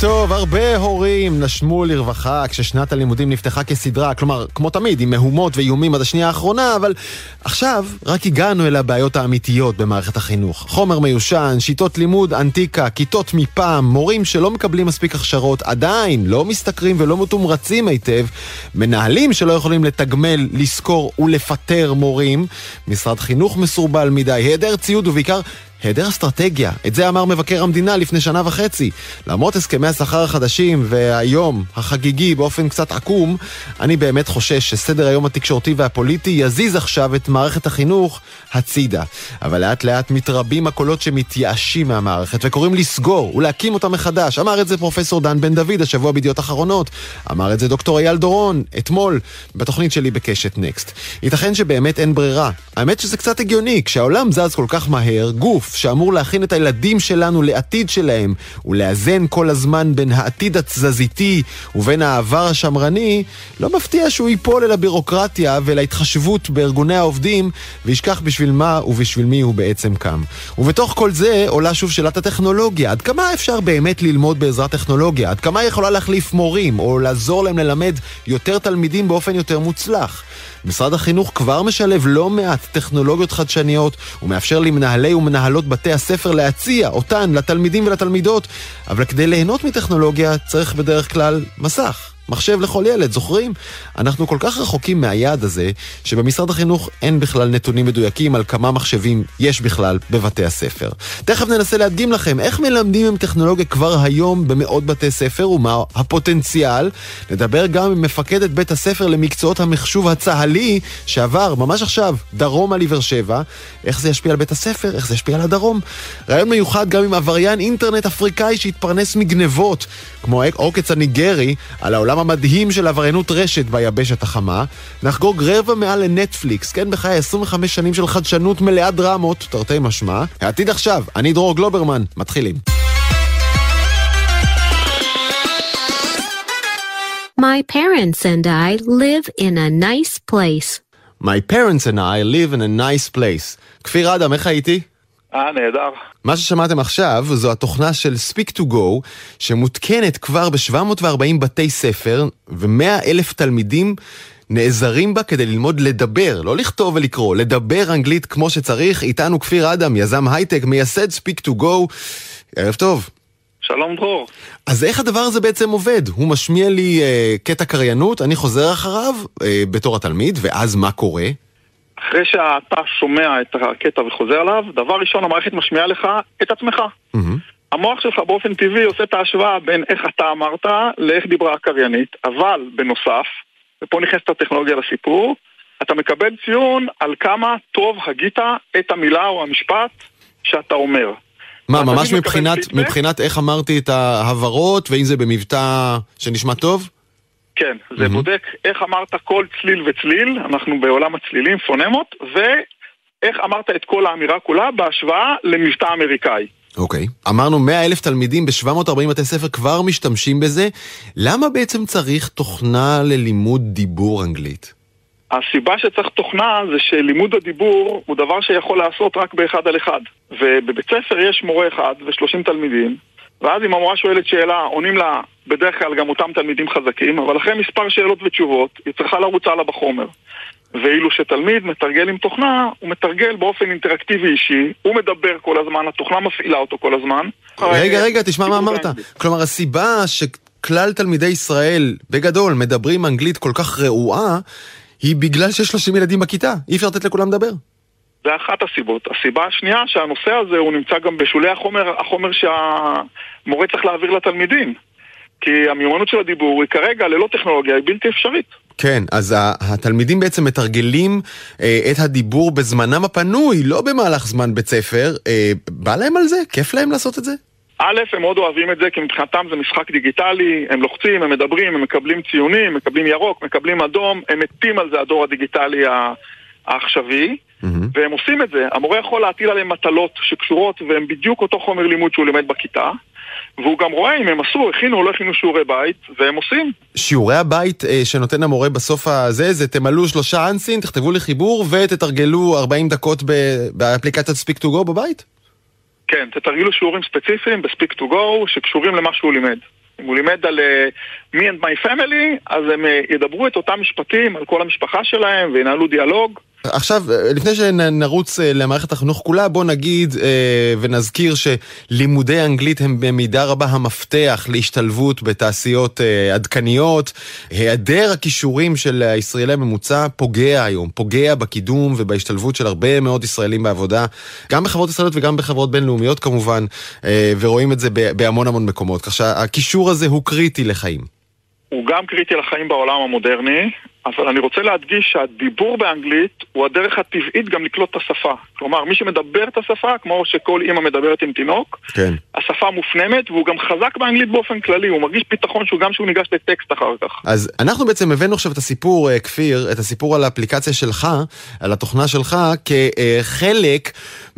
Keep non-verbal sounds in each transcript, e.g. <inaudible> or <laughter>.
טוב, הרבה הורים נשמו לרווחה כששנת הלימודים נפתחה כסדרה, כלומר, כמו תמיד, עם מהומות ואיומים עד השנייה האחרונה, אבל עכשיו רק הגענו אל הבעיות האמיתיות במערכת החינוך. חומר מיושן, שיטות לימוד אנטיקה, כיתות מפעם, מורים שלא מקבלים מספיק הכשרות, עדיין לא משתכרים ולא מתומרצים היטב, מנהלים שלא יכולים לתגמל, לשכור ולפטר מורים, משרד חינוך מסורבל מדי, היעדר ציוד ובעיקר היעדר אסטרטגיה, את זה אמר מבקר המדינה לפני שנה וחצי. למרות הסכמי השכר החדשים והיום החגיגי באופן קצת עקום, אני באמת חושש שסדר היום התקשורתי והפוליטי יזיז עכשיו את מערכת החינוך הצידה. אבל לאט לאט מתרבים הקולות שמתייאשים מהמערכת וקוראים לסגור ולהקים אותה מחדש. אמר את זה פרופסור דן בן דוד השבוע בידיעות אחרונות. אמר את זה דוקטור אייל דורון אתמול בתוכנית שלי בקשת נקסט. ייתכן שבאמת אין ברירה. האמת שזה קצת הגיוני, כשהעולם זז כל כך מהר, גוף שאמור להכין את הילדים שלנו לעתיד שלהם ולאזן כל הזמן בין העתיד התזזיתי ובין העבר השמרני, לא מפתיע שהוא ייפול אל הבירוקרטיה ולהתחשבות בארגוני העובדים וישכח בשביל מה ובשביל מי הוא בעצם קם. ובתוך כל זה עולה שוב שאלת הטכנולוגיה. עד כמה אפשר באמת ללמוד בעזרת טכנולוגיה? עד כמה יכולה להחליף מורים או לעזור להם ללמד יותר תלמידים באופן יותר מוצלח? משרד החינוך כבר משלב לא מעט טכנולוגיות חדשניות ומאפשר למנהלי ומנהלות בתי הספר להציע אותן לתלמידים ולתלמידות, אבל כדי ליהנות מטכנולוגיה צריך בדרך כלל מסך. מחשב לכל ילד, זוכרים? אנחנו כל כך רחוקים מהיעד הזה, שבמשרד החינוך אין בכלל נתונים מדויקים על כמה מחשבים יש בכלל בבתי הספר. תכף ננסה להדגים לכם איך מלמדים עם טכנולוגיה כבר היום במאות בתי ספר ומה הפוטנציאל. נדבר גם עם מפקדת בית הספר למקצועות המחשוב הצה"לי, שעבר ממש עכשיו דרומה לבאר שבע. איך זה ישפיע על בית הספר, איך זה ישפיע על הדרום. רעיון מיוחד גם עם עבריין אינטרנט אפריקאי שהתפרנס מגנבות, כמו העוקץ הניגרי, על העולם המדהים של עבריינות רשת ביבשת החמה. נחגוג רבע מעל לנטפליקס, כן בחיי 25 שנים של חדשנות מלאה דרמות, תרתי משמע. העתיד עכשיו, אני דרור גלוברמן, מתחילים. My parents and I live in a nice place. My parents and I live in a nice place. כפיר אדם, איך הייתי? אה, נהדר. מה ששמעתם עכשיו זו התוכנה של Speak to Go, שמותקנת כבר ב-740 בתי ספר, ו-100 אלף תלמידים נעזרים בה כדי ללמוד לדבר, לא לכתוב ולקרוא, לדבר אנגלית כמו שצריך. איתנו כפיר אדם, יזם הייטק, מייסד Speak to Go. ערב טוב. שלום דרור. אז איך הדבר הזה בעצם עובד? הוא משמיע לי אה, קטע קריינות, אני חוזר אחריו אה, בתור התלמיד, ואז מה קורה? אחרי שאתה שומע את הקטע וחוזר עליו, דבר ראשון המערכת משמיעה לך את עצמך. Mm-hmm. המוח שלך באופן טבעי עושה את ההשוואה בין איך אתה אמרת לאיך דיברה הקריינית, אבל בנוסף, ופה נכנסת הטכנולוגיה לסיפור, אתה מקבל ציון על כמה טוב הגית את המילה או המשפט שאתה אומר. מה, ממש מבחינת? מבחינת איך אמרתי את ההברות, ואם זה במבטא שנשמע טוב? כן, זה מהמם. בודק איך אמרת כל צליל וצליל, אנחנו בעולם הצלילים, פונמות, ואיך אמרת את כל האמירה כולה בהשוואה למבטא אמריקאי. אוקיי. אמרנו 100 אלף תלמידים ב-740 בתי ספר כבר משתמשים בזה. למה בעצם צריך תוכנה ללימוד דיבור אנגלית? הסיבה שצריך תוכנה זה שלימוד הדיבור הוא דבר שיכול לעשות רק באחד על אחד. ובבית ספר יש מורה אחד ו-30 תלמידים, ואז אם המורה שואלת שאלה, עונים לה בדרך כלל גם אותם תלמידים חזקים, אבל אחרי מספר שאלות ותשובות, היא צריכה לרוץ הלאה בחומר. ואילו שתלמיד מתרגל עם תוכנה, הוא מתרגל באופן אינטראקטיבי אישי, הוא מדבר כל הזמן, התוכנה מפעילה אותו כל הזמן. רגע, רגע, תשמע מה אמרת. באנגלית. כלומר, הסיבה שכלל תלמידי ישראל, בגדול, מדברים אנגלית כל כך רעועה, היא בגלל שיש 30 ילדים בכיתה. אי אפשר לתת לכולם לדבר. זה אחת הסיבות. הסיבה השנייה שהנושא הזה הוא נמצא גם בשולי החומר, החומר שהמורה צריך להעביר לתלמידים. כי המיומנות של הדיבור היא כרגע ללא טכנולוגיה, היא בלתי אפשרית. כן, אז התלמידים בעצם מתרגלים אה, את הדיבור בזמנם הפנוי, לא במהלך זמן בית ספר. אה, בא להם על זה? כיף להם לעשות את זה? א', הם מאוד אוהבים את זה, כי מבחינתם זה משחק דיגיטלי, הם לוחצים, הם מדברים, הם מקבלים ציונים, מקבלים ירוק, מקבלים אדום, הם מתים על זה, הדור הדיגיטלי העכשווי, מהמם. והם עושים את זה. המורה יכול להטיל עליהם מטלות שקשורות, והם בדיוק אותו חומר לימוד שהוא לימד בכיתה, והוא גם רואה אם הם עשו, הכינו או לא הכינו שיעורי בית, והם עושים. שיעורי הבית אה, שנותן המורה בסוף הזה, זה תמלאו שלושה אנסין, תכתבו לי חיבור ותתרגלו 40 דקות ב- באפליקציית ספיק טו גו בבית? כן, תתרגלו שיעורים ספציפיים ב-Speak to Go שקשורים למה שהוא לימד. אם הוא לימד על uh, me and my family, אז הם uh, ידברו את אותם משפטים על כל המשפחה שלהם וינהלו דיאלוג. עכשיו, לפני שנרוץ אה, למערכת החינוך כולה, בוא נגיד אה, ונזכיר שלימודי אנגלית הם במידה רבה המפתח להשתלבות בתעשיות אה, עדכניות. היעדר הכישורים של הישראלי הממוצע פוגע היום, פוגע בקידום ובהשתלבות של הרבה מאוד ישראלים בעבודה, גם בחברות ישראליות וגם בחברות בינלאומיות כמובן, ורואים את זה בהמון המון מקומות. כך שהכישור הזה הוא קריטי לחיים. הוא גם קריטי לחיים בעולם המודרני, אבל אני רוצה להדגיש שהדיבור באנגלית הוא הדרך הטבעית גם לקלוט את השפה. כלומר, מי שמדבר את השפה, כמו שכל אימא מדברת עם תינוק, כן. השפה מופנמת, והוא גם חזק באנגלית באופן כללי, הוא מרגיש ביטחון שהוא גם שהוא ניגש לטקסט אחר כך. אז אנחנו בעצם הבאנו עכשיו את הסיפור, אה, כפיר, את הסיפור על האפליקציה שלך, על התוכנה שלך, כחלק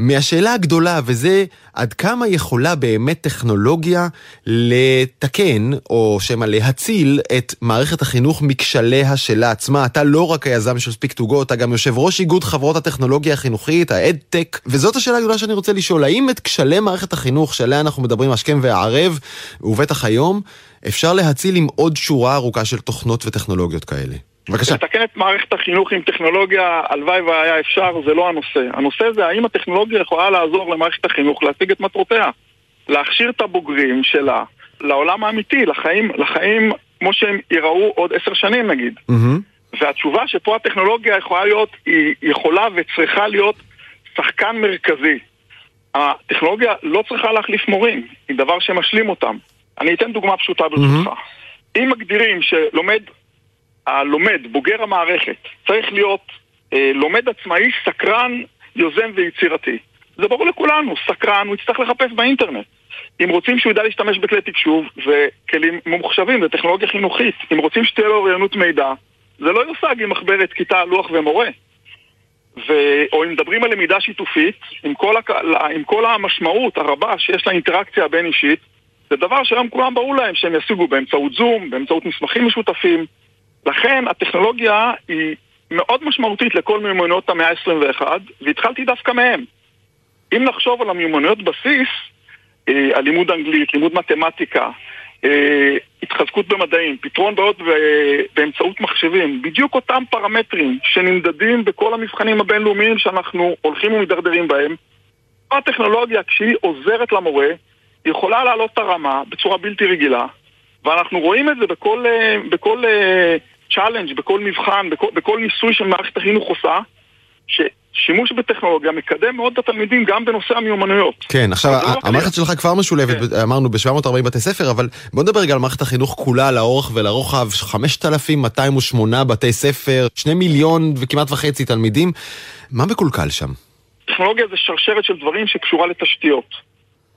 מהשאלה הגדולה, וזה עד כמה יכולה באמת טכנולוגיה לתקן, או שמא להציל את מערכת החינוך מכשליה שלה עצמה. אתה לא רק היזם של ספיק טו גו, אתה גם יושב ראש איגוד חברות הטכנולוגיה החינוכית, האד-טק, וזאת השאלה הגדולה שאני רוצה לשאול, האם את כשלי מערכת החינוך שעליה אנחנו מדברים השכם והערב, ובטח היום, אפשר להציל עם עוד שורה ארוכה של תוכנות וטכנולוגיות כאלה? בבקשה. לתקן את מערכת החינוך עם טכנולוגיה, הלוואי והיה אפשר, זה לא הנושא. הנושא זה האם הטכנולוגיה יכולה לעזור למערכת החינוך להשיג את מטרותיה. להכשיר את הבוגרים שלה לעולם האמיתי, לחיים, לחיים כמו שהם ייראו עוד עשר שנים נגיד. Mm-hmm. והתשובה שפה הטכנולוגיה יכולה להיות, היא יכולה וצריכה להיות שחקן מרכזי. הטכנולוגיה לא צריכה להחליף מורים, היא דבר שמשלים אותם. אני אתן דוגמה פשוטה ברשותך. Mm-hmm. אם מגדירים שלומד הלומד, בוגר המערכת, צריך להיות אה, לומד עצמאי, סקרן, יוזם ויצירתי. זה ברור לכולנו, סקרן, הוא יצטרך לחפש באינטרנט. אם רוצים שהוא ידע להשתמש בכלי תקשוב וכלים ממוחשבים, זה טכנולוגיה חינוכית. אם רוצים שתהיה לו אוריינות מידע, זה לא יושג עם מחברת כיתה, לוח ומורה. ו... או אם מדברים על למידה שיתופית, עם כל, הק... עם כל המשמעות הרבה שיש לאינטראקציה הבין-אישית, זה דבר שהיום כולם ברור להם שהם ישיגו באמצעות זום, באמצעות מסמכים משותפים. לכן הטכנולוגיה היא מאוד משמעותית לכל מיומנויות המאה ה-21, והתחלתי דווקא מהם. אם נחשוב על המיומנויות בסיס, אה, הלימוד אנגלית, לימוד מתמטיקה, אה, התחזקות במדעים, פתרון בעיות באמצעות מחשבים, בדיוק אותם פרמטרים שנמדדים בכל המבחנים הבינלאומיים שאנחנו הולכים ומידרדרים בהם. הטכנולוגיה, כשהיא עוזרת למורה, יכולה להעלות את הרמה בצורה בלתי רגילה, ואנחנו רואים את זה בכל, אה, בכל challenge, בכל מבחן, בכל, בכל ניסוי שמערכת החינוך עושה, ששימוש בטכנולוגיה מקדם מאוד את התלמידים גם בנושא המיומנויות. כן, עכשיו, לא המערכת שלך כבר משולבת, כן. אמרנו, ב-740 בתי ספר, אבל בוא נדבר רגע על מערכת החינוך כולה, לאורך ולרוחב, 5,208 בתי ספר, 2 מיליון וכמעט וחצי תלמידים. מה מקולקל שם? טכנולוגיה זה שרשרת של דברים שקשורה לתשתיות.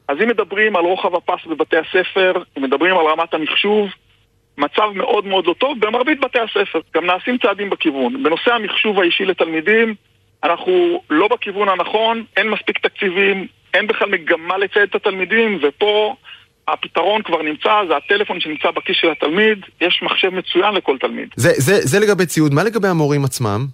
אז אם מדברים על רוחב הפס בבתי הספר, אם מדברים על רמת המחשוב, מצב מאוד מאוד לא טוב במרבית בתי הספר. גם נעשים צעדים בכיוון. בנושא המחשוב האישי לתלמידים, אנחנו לא בכיוון הנכון, אין מספיק תקציבים, אין בכלל מגמה לצייד את התלמידים, ופה הפתרון כבר נמצא, זה הטלפון שנמצא בכיס של התלמיד, יש מחשב מצוין לכל תלמיד. זה, זה, זה לגבי ציוד, מה לגבי המורים עצמם?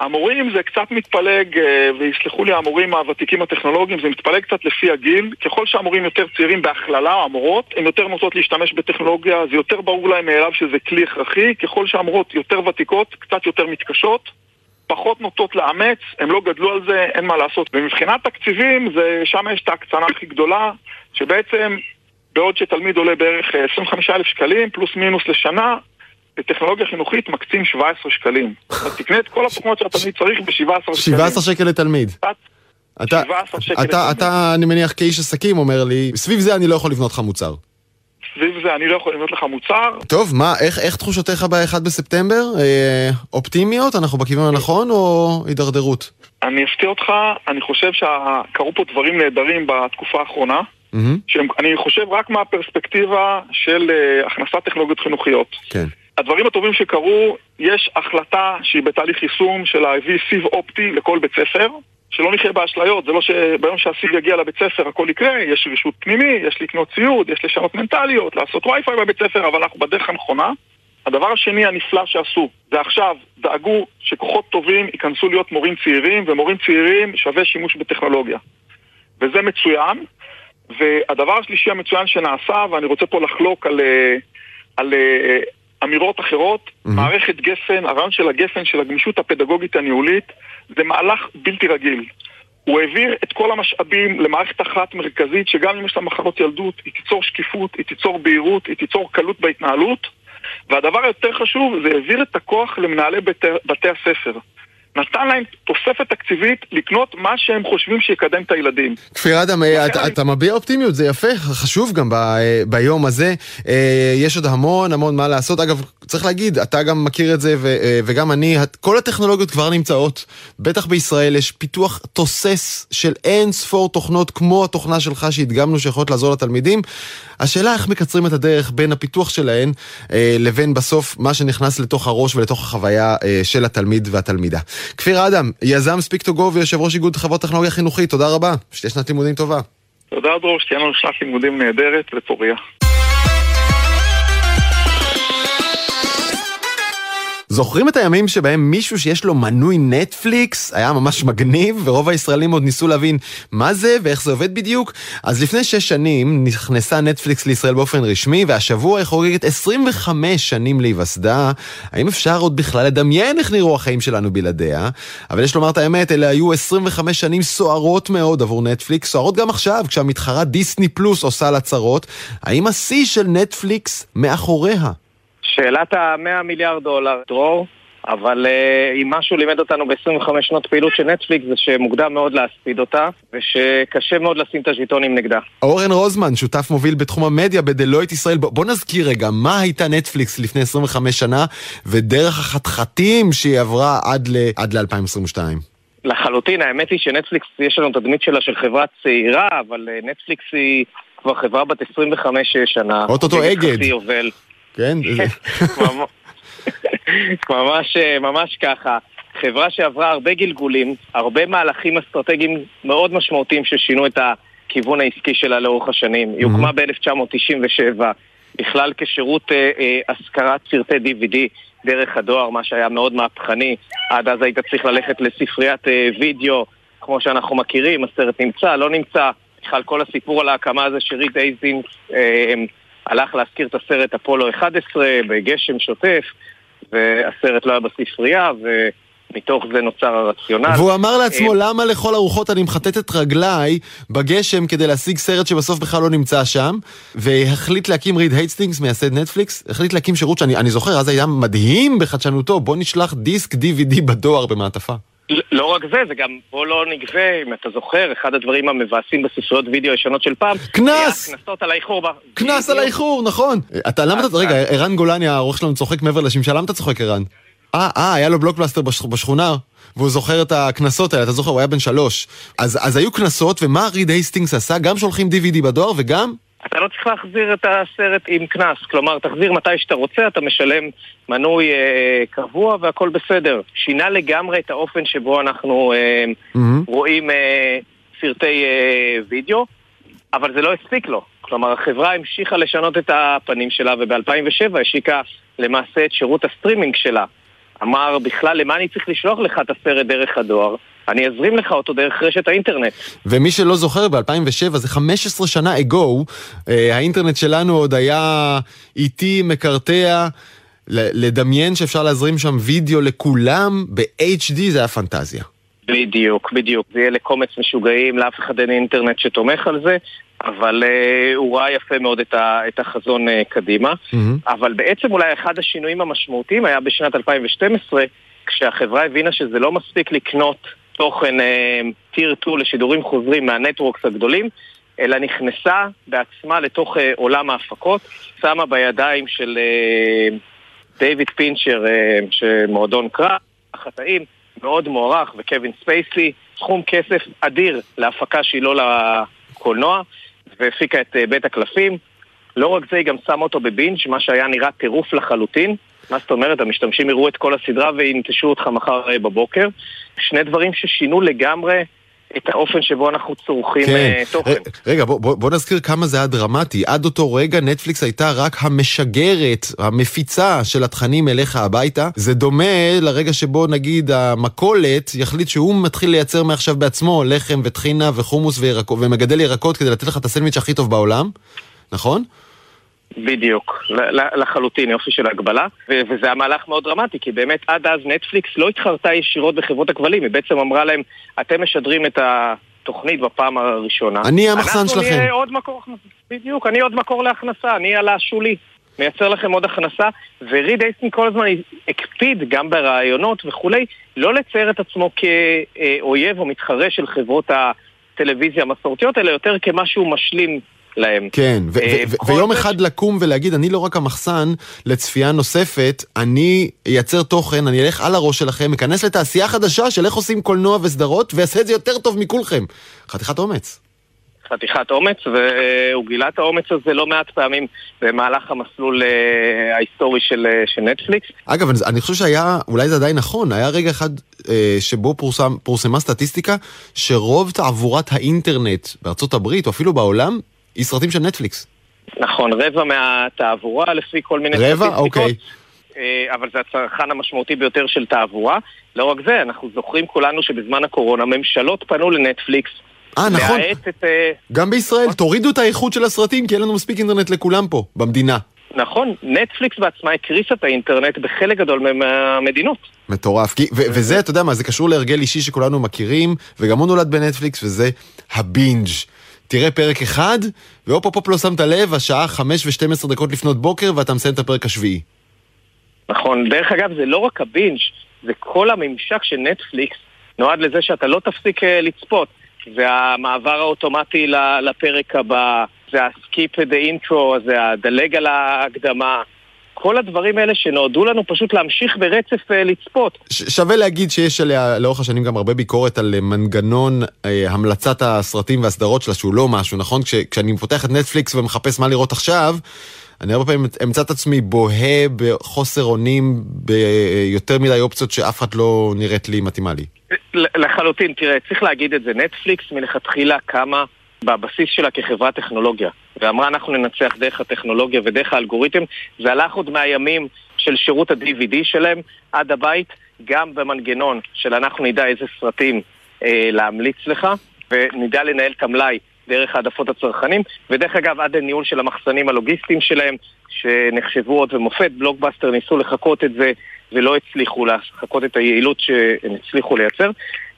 המורים זה קצת מתפלג, אה, ויסלחו לי המורים הוותיקים הטכנולוגיים, זה מתפלג קצת לפי הגיל. ככל שהמורים יותר צעירים בהכללה, המורות, הן יותר נוטות להשתמש בטכנולוגיה, זה יותר ברור להם מאליו שזה כלי הכרחי. ככל שהמורות יותר ותיקות, קצת יותר מתקשות, פחות נוטות לאמץ, הם לא גדלו על זה, אין מה לעשות. ומבחינת תקציבים, זה, שם יש את ההקצנה הכי גדולה, שבעצם בעוד שתלמיד עולה בערך 25,000 אה, שקלים, פלוס מינוס לשנה, לטכנולוגיה חינוכית מקצים 17 שקלים. אתה תקנה את כל התוכנות שהתלמיד צריך ב-17 שקלים. 17 שקל לתלמיד. אתה, אתה, אתה, אני מניח כאיש עסקים אומר לי, סביב זה אני לא יכול לבנות לך מוצר. סביב זה אני לא יכול לבנות לך מוצר. טוב, מה, איך, איך תחושותיך ב-1 בספטמבר? אה, אופטימיות? אנחנו בכיוון הנכון או הידרדרות? אני אפתיע אותך, אני חושב שקרו פה דברים נהדרים בתקופה האחרונה. Mm-hmm. שאני חושב רק מהפרספקטיבה של uh, הכנסת טכנולוגיות חינוכיות. כן. הדברים הטובים שקרו, יש החלטה שהיא בתהליך יישום של להביא סיב אופטי לכל בית ספר, שלא נחיה באשליות, זה לא שביום שהסיב יגיע לבית ספר הכל יקרה, יש רישות פנימי, יש לקנות ציוד, יש לשנות מנטליות, לעשות וי-פיי בבית ספר, אבל אנחנו בדרך הנכונה. הדבר השני הנפלא שעשו, זה עכשיו דאגו שכוחות טובים ייכנסו להיות מורים צעירים, ומורים צעירים שווה שימוש בטכנולוגיה. וזה מצוין. והדבר השלישי המצוין שנעשה, ואני רוצה פה לחלוק על, אה, על אה, אמירות אחרות, mm-hmm. מערכת גפן, הרעיון של הגפן, של הגמישות הפדגוגית הניהולית, זה מהלך בלתי רגיל. הוא העביר את כל המשאבים למערכת אחת מרכזית, שגם אם יש לה מחלות ילדות, היא תיצור שקיפות, היא תיצור בהירות, היא תיצור קלות בהתנהלות, והדבר היותר חשוב, זה העביר את הכוח למנהלי בתי, בתי הספר. נתן להם תוספת תקציבית לקנות מה שהם חושבים שיקדם את הילדים. כפיר אדם, אה, אתה, אתה מביע אופטימיות, זה יפה, חשוב גם ב, אה, ביום הזה. אה, יש עוד המון המון מה לעשות. אגב, צריך להגיד, אתה גם מכיר את זה ו, וגם אני, כל הטכנולוגיות כבר נמצאות. בטח בישראל יש פיתוח תוסס של אין ספור תוכנות כמו התוכנה שלך שהדגמנו שיכולות לעזור לתלמידים. השאלה איך מקצרים את הדרך בין הפיתוח שלהן אה, לבין בסוף מה שנכנס לתוך הראש ולתוך החוויה אה, של התלמיד והתלמידה. כפיר אדם, יזם ספיק טו גו ויושב ראש איגוד חברות טכנולוגיה חינוכית, תודה רבה, שתהיה שנת לימודים טובה. תודה דרור, שתהיה לנו שנת לימודים נהדרת ופוריה. זוכרים את הימים שבהם מישהו שיש לו מנוי נטפליקס היה ממש מגניב, ורוב הישראלים עוד ניסו להבין מה זה ואיך זה עובד בדיוק? אז לפני שש שנים נכנסה נטפליקס לישראל באופן רשמי, והשבוע היא חוגגת 25 שנים להיווסדה. האם אפשר עוד בכלל לדמיין איך נראו החיים שלנו בלעדיה? אבל יש לומר את האמת, אלה היו 25 שנים סוערות מאוד עבור נטפליקס, סוערות גם עכשיו, כשהמתחרה דיסני פלוס עושה לה צרות. האם השיא של נטפליקס מאחוריה? שאלת ה-100 מיליארד דולר, דרור, אבל uh, אם משהו לימד אותנו ב-25 שנות פעילות של נטפליקס זה שמוקדם מאוד להספיד אותה ושקשה מאוד לשים את הז'יטונים נגדה. אורן רוזמן, שותף מוביל בתחום המדיה בדלויט ישראל, בוא, בוא נזכיר רגע, מה הייתה נטפליקס לפני 25 שנה ודרך החתחתים שהיא עברה עד ל-2022? לחלוטין, האמת היא שנטפליקס יש לנו תדמית שלה של חברה צעירה, אבל אה, נטפליקס היא כבר חברה בת 25 שנה. אוטוטו אגד. כן? <laughs> <laughs> ממש, ממש ככה. חברה שעברה הרבה גלגולים, הרבה מהלכים אסטרטגיים מאוד משמעותיים ששינו את הכיוון העסקי שלה לאורך השנים. היא הוקמה ב-1997, בכלל כשירות אה, אה, השכרת סרטי DVD דרך הדואר, מה שהיה מאוד מהפכני. עד אז היית צריך ללכת לספריית אה, וידאו, כמו שאנחנו מכירים, הסרט נמצא, לא נמצא. בכלל כל הסיפור על ההקמה הזה שריט אייזינס אה, הלך להזכיר את הסרט אפולו 11 בגשם שוטף, והסרט לא היה בספרייה, ו... מתוך זה נוצר הרציונל. והוא אמר לעצמו, אה, למה לכל הרוחות אני מחטט את רגליי בגשם כדי להשיג סרט שבסוף בכלל לא נמצא שם, והחליט להקים ריד הייסטינגס, מייסד נטפליקס, החליט להקים שירות שאני זוכר, אז היה מדהים בחדשנותו, בוא נשלח דיסק DVD בדואר במעטפה. לא רק זה, זה גם בוא לא נגבה, אם אתה זוכר, אחד הדברים המבאסים בספריות וידאו ישנות של פעם, קנס! קנסות על האיחור. קנס על האיחור, נכון. אתה, למה אתה, רגע, ערן גולני, העורך שלנו צוחק מעבר לשמשה, למה אתה צוחק ערן? אה, אה, היה לו בלוקבאסטר בשכונה, והוא זוכר את הקנסות האלה, אתה זוכר, הוא היה בן שלוש. אז, אז היו קנסות, ומה ריד הייסטינגס עשה? גם שולחים DVD בדואר וגם אתה לא צריך להחזיר את הסרט עם קנס, כלומר, תחזיר מתי שאתה רוצה, אתה משלם מנוי אה, קבוע והכל בסדר. שינה לגמרי את האופן שבו אנחנו אה, mm-hmm. רואים אה, סרטי אה, וידאו, אבל זה לא הספיק לו. כלומר, החברה המשיכה לשנות את הפנים שלה, וב-2007 השיקה למעשה את שירות הסטרימינג שלה. אמר, בכלל, למה אני צריך לשלוח לך את הסרט דרך הדואר? אני אזרים לך אותו דרך רשת האינטרנט. ומי שלא זוכר, ב-2007, זה 15 שנה ago, אה, האינטרנט שלנו עוד היה איטי, מקרטע. לדמיין שאפשר להזרים שם וידאו לכולם ב-HD זה היה פנטזיה. בדיוק, בדיוק. זה יהיה לקומץ משוגעים, לאף אחד אין אינטרנט שתומך על זה, אבל uh, הוא ראה יפה מאוד את, ה, את החזון uh, קדימה. Mm-hmm. אבל בעצם אולי אחד השינויים המשמעותיים היה בשנת 2012, כשהחברה הבינה שזה לא מספיק לקנות תוכן טיר uh, 2 לשידורים חוזרים מהנטוורקס הגדולים, אלא נכנסה בעצמה לתוך uh, עולם ההפקות, שמה בידיים של דיוויד uh, פינצ'ר, uh, שמועדון קרא, החטאים, מאוד מוערך, וקווין ספייסי, סכום כסף אדיר להפקה שהיא לא לקולנוע, והפיקה את בית הקלפים. לא רק זה, היא גם שמה אותו בבינג', מה שהיה נראה טירוף לחלוטין. מה זאת אומרת? המשתמשים יראו את כל הסדרה וינטשו אותך מחר בבוקר. שני דברים ששינו לגמרי את האופן שבו אנחנו צורכים כן. אה, תוכן. רגע, בוא, בוא, בוא נזכיר כמה זה היה דרמטי. עד אותו רגע נטפליקס הייתה רק המשגרת, המפיצה של התכנים אליך הביתה. זה דומה לרגע שבו נגיד המכולת יחליט שהוא מתחיל לייצר מעכשיו בעצמו לחם וטחינה וחומוס וירקות, ומגדל ירקות כדי לתת לך את הסנדוויץ' הכי טוב בעולם, נכון? בדיוק, לחלוטין, יופי של הגבלה, וזה היה מהלך מאוד דרמטי, כי באמת עד אז נטפליקס לא התחרתה ישירות בחברות הכבלים, היא בעצם אמרה להם, אתם משדרים את התוכנית בפעם הראשונה. אני המחסן שלכם. אנחנו נהיה עוד מקור הכנסה, בדיוק, אני עוד מקור להכנסה, אני על השולי. מייצר לכם עוד הכנסה, וריד אייסטין כל הזמן הקפיד, גם ברעיונות וכולי, לא לצייר את עצמו כאויב או מתחרה של חברות הטלוויזיה המסורתיות, אלא יותר כמשהו משלים להם. כן, ו- אה, ו- ו- ויום אחד לקום ולהגיד, אני לא רק המחסן לצפייה נוספת, אני אייצר תוכן, אני אלך על הראש שלכם, אכנס לתעשייה חדשה של איך עושים קולנוע וסדרות, ואעשה את זה יותר טוב מכולכם. חתיכת אומץ. חתיכת אומץ, והוא גילה את האומץ הזה לא מעט פעמים במהלך המסלול אה, ההיסטורי של, אה, של נטפליקס. אגב, אני- אני חושב שהיה, אולי זה עדיין נכון, היה רגע אחד אה, שבו פורסם, פורסמה סטטיסטיקה שרוב תעבורת האינטרנט בארצות הברית, או אפילו בעולם, היא סרטים של נטפליקס. נכון, רבע מהתעבורה לפי כל מיני רבע? אוקיי. אה, אבל זה הצרכן המשמעותי ביותר של תעבורה. לא רק זה, אנחנו זוכרים כולנו שבזמן הקורונה ממשלות פנו לנטפליקס אה, נכון. את... אה, גם בישראל, תורידו את האיכות של הסרטים, כי אין לנו מספיק אינטרנט לכולם פה, במדינה. נכון, נטפליקס בעצמה הקריסה את האינטרנט בחלק גדול מהמדינות. מטורף. כי, ו- וזה, אתה יודע מה, זה קשור להרגל אישי שכולנו מכירים, וגם הוא נולד בנטפליקס, וזה הבינג'. תראה פרק אחד, והופ הופ לא שמת לב, השעה 5 ו-12 דקות לפנות בוקר, ואתה מסיים את הפרק השביעי. נכון, דרך אגב זה לא רק הבינג', זה כל הממשק של נטפליקס נועד לזה שאתה לא תפסיק אה, לצפות. זה המעבר האוטומטי לפרק הבא, זה ה-skip the intro, זה הדלג על ההקדמה. כל הדברים האלה שנועדו לנו פשוט להמשיך ברצף אה, לצפות. ש- שווה להגיד שיש עליה לאורך השנים גם הרבה ביקורת על אה, מנגנון אה, המלצת הסרטים והסדרות שלה, שהוא לא משהו, נכון? כש- כשאני פותח את נטפליקס ומחפש מה לראות עכשיו, אני הרבה פעמים אמצא את עצמי בוהה בחוסר אונים ביותר מדי אופציות שאף אחת לא נראית לי מתאימה לי. לחלוטין, תראה, צריך להגיד את זה, נטפליקס מלכתחילה קמה בבסיס שלה כחברת טכנולוגיה. ואמרה אנחנו ננצח דרך הטכנולוגיה ודרך האלגוריתם. זה הלך עוד מהימים של שירות ה-DVD שלהם עד הבית גם במנגנון של אנחנו נדע איזה סרטים אה, להמליץ לך ונדע לנהל את המלאי דרך העדפות הצרכנים ודרך אגב עד הניהול של המחסנים הלוגיסטיים שלהם שנחשבו עוד ומופת, בלוקבאסטר ניסו לחקות את זה ולא הצליחו לחקות את היעילות שהם הצליחו לייצר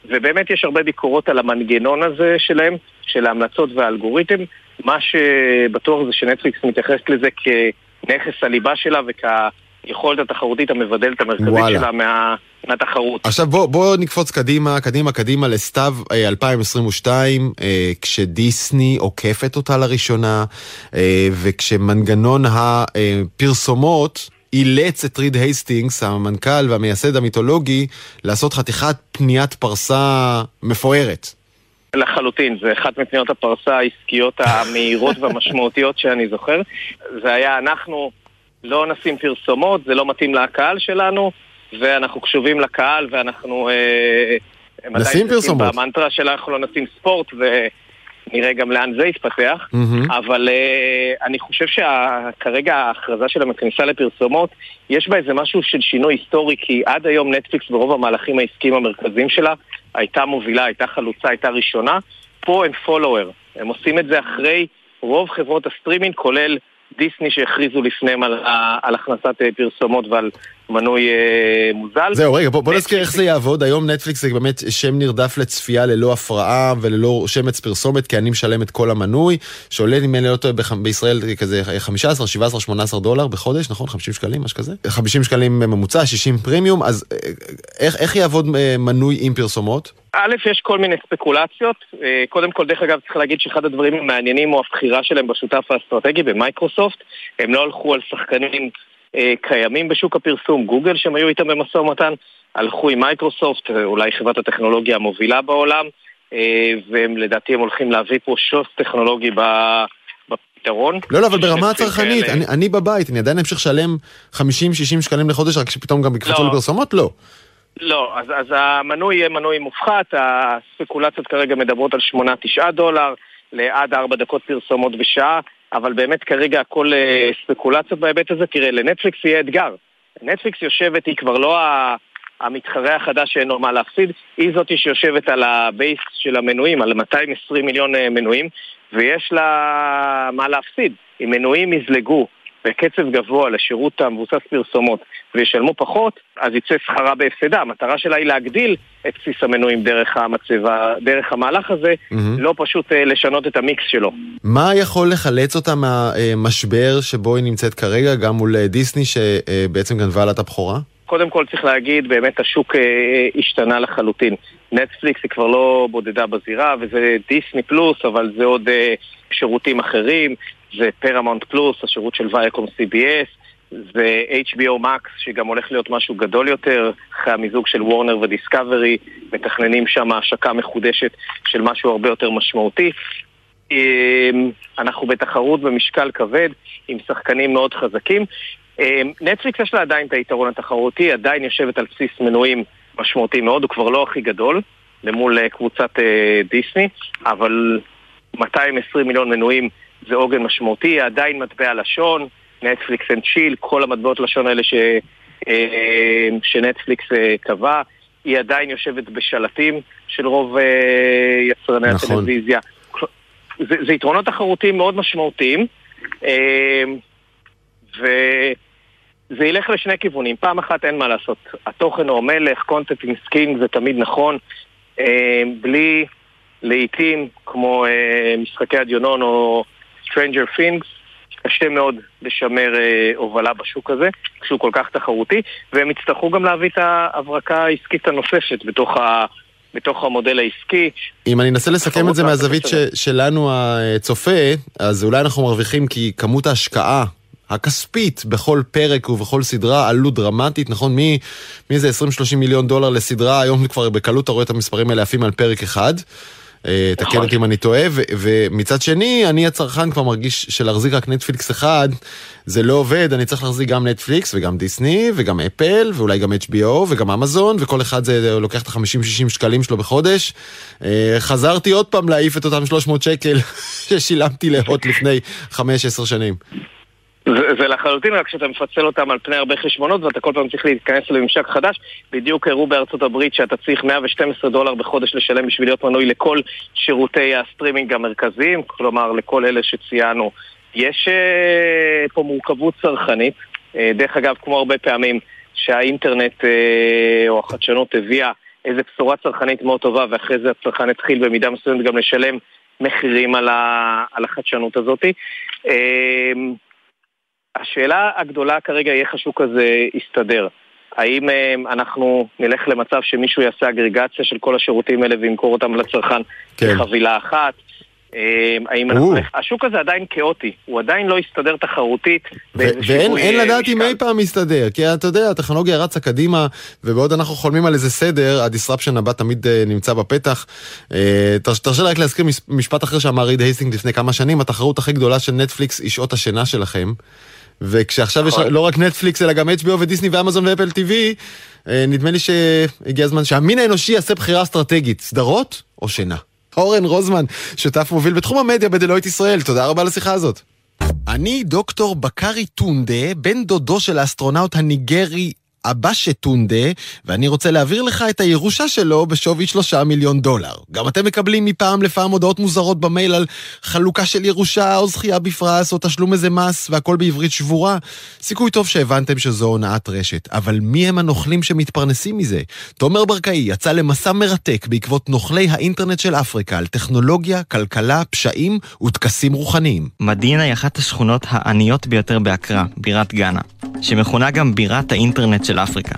ובאמת יש הרבה ביקורות על המנגנון הזה שלהם, של ההמלצות והאלגוריתם. מה שבטוח זה שנטפליקס מתייחסת לזה כנכס הליבה שלה וכיכולת התחרותית המבדלת המרכזית וואלה. שלה מה, מהתחרות. עכשיו בוא, בוא נקפוץ קדימה, קדימה, קדימה לסתיו אה, 2022, אה, כשדיסני עוקפת אותה לראשונה, אה, וכשמנגנון הפרסומות אילץ את ריד הייסטינגס, המנכ"ל והמייסד המיתולוגי, לעשות חתיכת פניית פרסה מפוארת. לחלוטין, זה אחת מפניות הפרסה העסקיות <laughs> המהירות והמשמעותיות שאני זוכר. זה היה אנחנו לא נשים פרסומות, זה לא מתאים לקהל שלנו, ואנחנו קשובים לקהל ואנחנו... אה, נשים פרסומות. במנטרה שאנחנו לא נשים ספורט ונראה גם לאן זה יתפתח. מהמם. אבל uh, אני חושב שכרגע ההכרזה שלהם בכניסה לפרסומות, יש בה איזה משהו של שינוי היסטורי, כי עד היום נטפליקס ברוב המהלכים העסקיים המרכזיים שלה הייתה מובילה, הייתה חלוצה, הייתה ראשונה. פה הם follower, הם עושים את זה אחרי רוב חברות הסטרימינג, כולל דיסני שהכריזו לפניהם על, על הכנסת אה, פרסומות ועל מנוי אה, מוזל. זהו, רגע, בוא, בוא נזכיר איך זה יעבוד. היום נטפליקס זה באמת שם נרדף לצפייה ללא הפרעה וללא שמץ פרסומת, כי אני משלם את כל המנוי, שעולה, אם אני לא טועה, בישראל כזה 15, 17, 18 דולר בחודש, נכון? 50 שקלים, משהו כזה? 50 שקלים ממוצע, 60 פרימיום, אז אה, איך, איך יעבוד אה, מנוי עם פרסומות? א', יש כל מיני ספקולציות. אה, קודם כל, דרך אגב, צריך להגיד שאחד הדברים המעניינים הוא הבחירה שלהם בשותף האסטרטגי במייקרוסופט. הם לא הלכו על שחקנים אה, קיימים בשוק הפרסום, גוגל שהם היו איתם במשא ומתן, הלכו עם מייקרוסופט, אה, אולי חברת הטכנולוגיה המובילה בעולם, והם לדעתי הם הולכים להביא פה שוס טכנולוגי ב... בפתרון. לא, לא, אבל ברמה הצרכנית. אני, אני בבית, אני עדיין אמשיך לשלם 50-60 שקלים לחודש, רק שפתאום גם יקפצו לא. לי פרסומות? לא. לא, אז, אז המנוי יהיה מנוי מופחת, הספקולציות כרגע מדברות על 8-9 דולר, לעד 4 דקות פרסומות בשעה, אבל באמת כרגע הכל אה, ספקולציות בהיבט הזה. תראה, לנטפליקס יהיה אתגר. נטפליקס יושבת, היא כבר לא המתחרה החדש שאין לו מה להפסיד, היא זאתי שיושבת על ה base של המנויים, על 220 מיליון אה, מנויים, ויש לה מה להפסיד. אם מנויים יזלגו בקצב גבוה לשירות המבוסס פרסומות וישלמו פחות, אז יצא שכרה בהפסדה. המטרה שלה היא להגדיל את בסיס המנויים דרך המצב הזה, דרך המהלך הזה, mm-hmm. לא פשוט אה, לשנות את המיקס שלו. מה יכול לחלץ אותה מהמשבר שבו היא נמצאת כרגע, גם מול אה, דיסני שבעצם גנבה לה את הבכורה? קודם כל צריך להגיד, באמת השוק אה, השתנה לחלוטין. נטפליקס היא כבר לא בודדה בזירה, וזה דיסני פלוס, אבל זה עוד אה, שירותים אחרים. זה פרמונט פלוס, השירות של וייקום CBS, זה HBO Max, שגם הולך להיות משהו גדול יותר, אחרי המיזוג של וורנר ודיסקאברי, מתכננים שם השקה מחודשת של משהו הרבה יותר משמעותי. אמ, אנחנו בתחרות במשקל כבד, עם שחקנים מאוד חזקים. אמ, נטפליקס יש לה עדיין את היתרון התחרותי, עדיין יושבת על בסיס מנויים משמעותי מאוד, הוא כבר לא הכי גדול, למול אה, קבוצת אה, דיסני, אבל 220 מיליון מנויים זה עוגן משמעותי, עדיין מטבע לשון, Netflix and chill, כל המטבעות לשון האלה ש, אה, שנטפליקס אה, קבע, היא עדיין יושבת בשלטים של רוב אה, יצרני נכון. הטלוויזיה. זה, זה יתרונות תחרותיים מאוד משמעותיים, וזה ילך לשני כיוונים. פעם אחת אין מה לעשות, התוכן הוא המלך, content is king זה תמיד נכון, בלי להיטים כמו משחקי הדיונון או Stranger Things, קשה מאוד לשמר אה, הובלה בשוק הזה, כשהוא כל כך תחרותי, והם יצטרכו גם להביא את ההברקה העסקית הנוספת בתוך ה... בתוך המודל העסקי. אם אני אנסה לסכם את זה מהזווית ש, שלנו הצופה, אז אולי אנחנו מרוויחים כי כמות ההשקעה הכספית בכל פרק ובכל סדרה עלו דרמטית, נכון? מאיזה 20-30 מיליון דולר לסדרה, היום כבר בקלות אתה רואה את המספרים האלה עפים על פרק אחד. אה, תקן נכון. אותי אם אני טועה, ומצד שני, אני הצרכן כבר מרגיש שלהחזיק רק נטפליקס אחד, זה לא עובד, אני צריך להחזיק גם נטפליקס וגם דיסני וגם אפל ואולי גם HBO וגם אמזון, וכל אחד זה לוקח את ה-50-60 שקלים שלו בחודש. אה, חזרתי עוד פעם להעיף את אותם 300 שקל <laughs> ששילמתי להוט לפני 5-10 שנים. זה, זה לחלוטין, רק שאתה מפצל אותם על פני הרבה חשבונות ואתה כל פעם צריך להתכנס לממשק חדש. בדיוק הראו בארצות הברית שאתה צריך 112 דולר בחודש לשלם בשביל להיות מנוי לכל שירותי הסטרימינג המרכזיים, כלומר לכל אלה שציינו. יש uh, פה מורכבות צרכנית, uh, דרך אגב, כמו הרבה פעמים שהאינטרנט uh, או החדשנות הביאה איזו בשורה צרכנית מאוד טובה ואחרי זה הצרכן התחיל במידה מסוימת גם לשלם מחירים על, ה, על החדשנות הזאת. Uh, השאלה הגדולה כרגע היא איך השוק הזה יסתדר. האם אה, אנחנו נלך למצב שמישהו יעשה אגרגציה של כל השירותים האלה וימכור אותם לצרכן כן. בחבילה אחת? אה, האם אנחנו... השוק הזה עדיין כאוטי, הוא עדיין לא יסתדר תחרותית. ואין לדעת אם אי פעם יסתדר, כי אתה יודע, הטכנולוגיה רצה קדימה, ובעוד אנחנו חולמים על איזה סדר, ה disruption הבא תמיד אה, נמצא בפתח. תרשה לי רק להזכיר משפט אחר שאמר ריד הייסטינג לפני כמה שנים, התחרות הכי גדולה של נטפליקס היא שעות השינה שלכם. וכשעכשיו יש נכון. לא רק נטפליקס אלא גם HBO ודיסני ואמזון ואפל TV, אה, נדמה לי שהגיע הזמן שהמין האנושי יעשה בחירה אסטרטגית, סדרות או שינה. אורן רוזמן, שותף מוביל בתחום המדיה בדלויט ישראל, תודה רבה על השיחה הזאת. אני דוקטור בקרי טונדה, בן דודו של האסטרונאוט הניגרי אבא שטונדה, ואני רוצה להעביר לך את הירושה שלו בשווי שלושה מיליון דולר. גם אתם מקבלים מפעם לפעם הודעות מוזרות במייל על חלוקה של ירושה, או זכייה בפרס, או תשלום איזה מס, והכל בעברית שבורה. סיכוי טוב שהבנתם שזו הונאת רשת, אבל מי הם הנוכלים שמתפרנסים מזה? תומר ברקאי יצא למסע מרתק בעקבות נוכלי האינטרנט של אפריקה על טכנולוגיה, כלכלה, פשעים וטקסים רוחניים. מדינה היא אחת השכונות העניות ביותר באקרה, בירת גאנה, שמכונה גם בירת האינטרנט של אפריקה.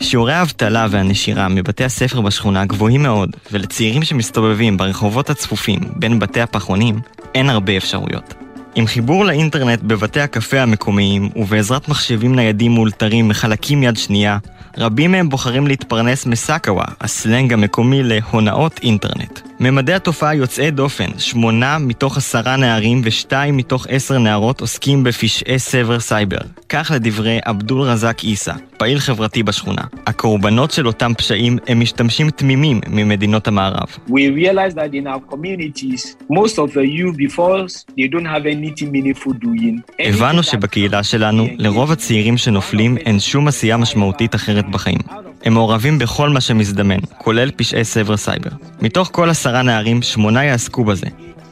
שיעורי האבטלה והנשירה מבתי הספר בשכונה גבוהים מאוד, ולצעירים שמסתובבים ברחובות הצפופים בין בתי הפחונים אין הרבה אפשרויות. עם חיבור לאינטרנט בבתי הקפה המקומיים ובעזרת מחשבים ניידים מאולתרים מחלקים יד שנייה, רבים מהם בוחרים להתפרנס מסאקווה, הסלנג המקומי להונאות אינטרנט. ממדי התופעה יוצאי דופן, שמונה מתוך עשרה נערים ושתיים מתוך עשר נערות עוסקים בפשעי סבר סייבר. כך לדברי עבדול רזק עיסא, פעיל חברתי בשכונה. הקורבנות של אותם פשעים הם משתמשים תמימים ממדינות המערב. We realize that in our communities, most of the youth before they don't have doing. הבנו שבקהילה שלנו, לרוב הצעירים שנופלים אין שום עשייה משמעותית אחרת בחיים. הם מעורבים בכל מה שמזדמן, כולל פשעי סבר סייבר. מתוך כל עשרה נערים, שמונה יעסקו בזה.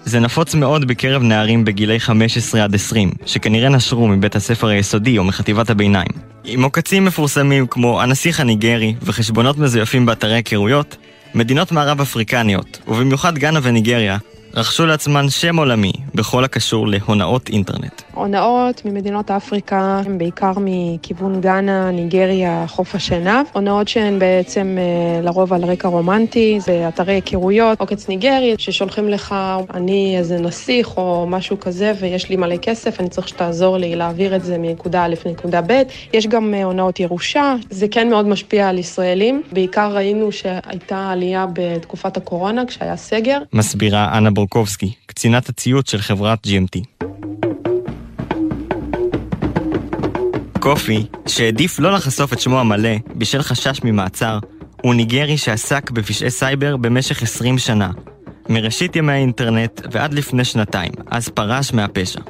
זה נפוץ מאוד בקרב נערים בגילי 15 עד 20, שכנראה נשרו מבית הספר היסודי או מחטיבת הביניים. עם עוקצים מפורסמים כמו הנסיך הניגרי וחשבונות מזויפים באתרי היכרויות, מדינות מערב אפריקניות, ובמיוחד גאנה וניגריה, רכשו לעצמן שם עולמי בכל הקשור להונאות אינטרנט. הונאות ממדינות אפריקה הן בעיקר מכיוון גאנה, ניגריה, חוף השנהב. הונאות שהן בעצם אה, לרוב על רקע רומנטי, זה אתרי היכרויות, עוקץ ניגרי, ששולחים לך, אני איזה נסיך או משהו כזה ויש לי מלא כסף, אני צריך שתעזור לי להעביר את זה מנקודה א' לנקודה ב'. יש גם אה, הונאות ירושה, זה כן מאוד משפיע על ישראלים. בעיקר ראינו שהייתה עלייה בתקופת הקורונה כשהיה סגר. מסבירה אנה בורקובסקי, קצינת הציות של חברת GMT. קופי, שהעדיף לא לחשוף את שמו המלא בשל חשש ממעצר, הוא ניגרי שעסק בפשעי סייבר במשך 20 שנה, מראשית ימי האינטרנט ועד לפני שנתיים, אז פרש מהפשע.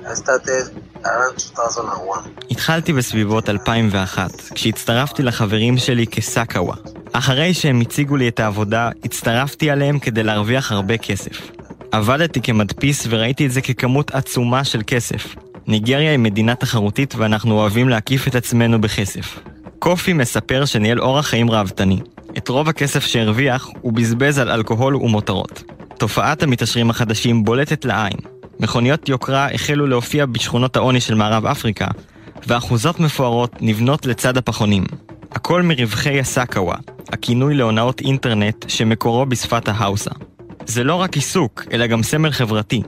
התחלתי בסביבות 2001, כשהצטרפתי לחברים שלי כסאקאווה. אחרי שהם הציגו לי את העבודה, הצטרפתי עליהם כדי להרוויח הרבה כסף. עבדתי כמדפיס וראיתי את זה ככמות עצומה של כסף. ניגריה היא מדינה תחרותית ואנחנו אוהבים להקיף את עצמנו בכסף. קופי מספר שניהל אורח חיים ראוותני. את רוב הכסף שהרוויח הוא בזבז על אלכוהול ומותרות. תופעת המתעשרים החדשים בולטת לעין. מכוניות יוקרה החלו להופיע בשכונות העוני של מערב אפריקה, ואחוזות מפוארות נבנות לצד הפחונים. הכל מרווחי הסאקווה, הכינוי להונאות אינטרנט שמקורו בשפת ההאוסה. זה לא רק עיסוק, אלא גם סמל חברתי.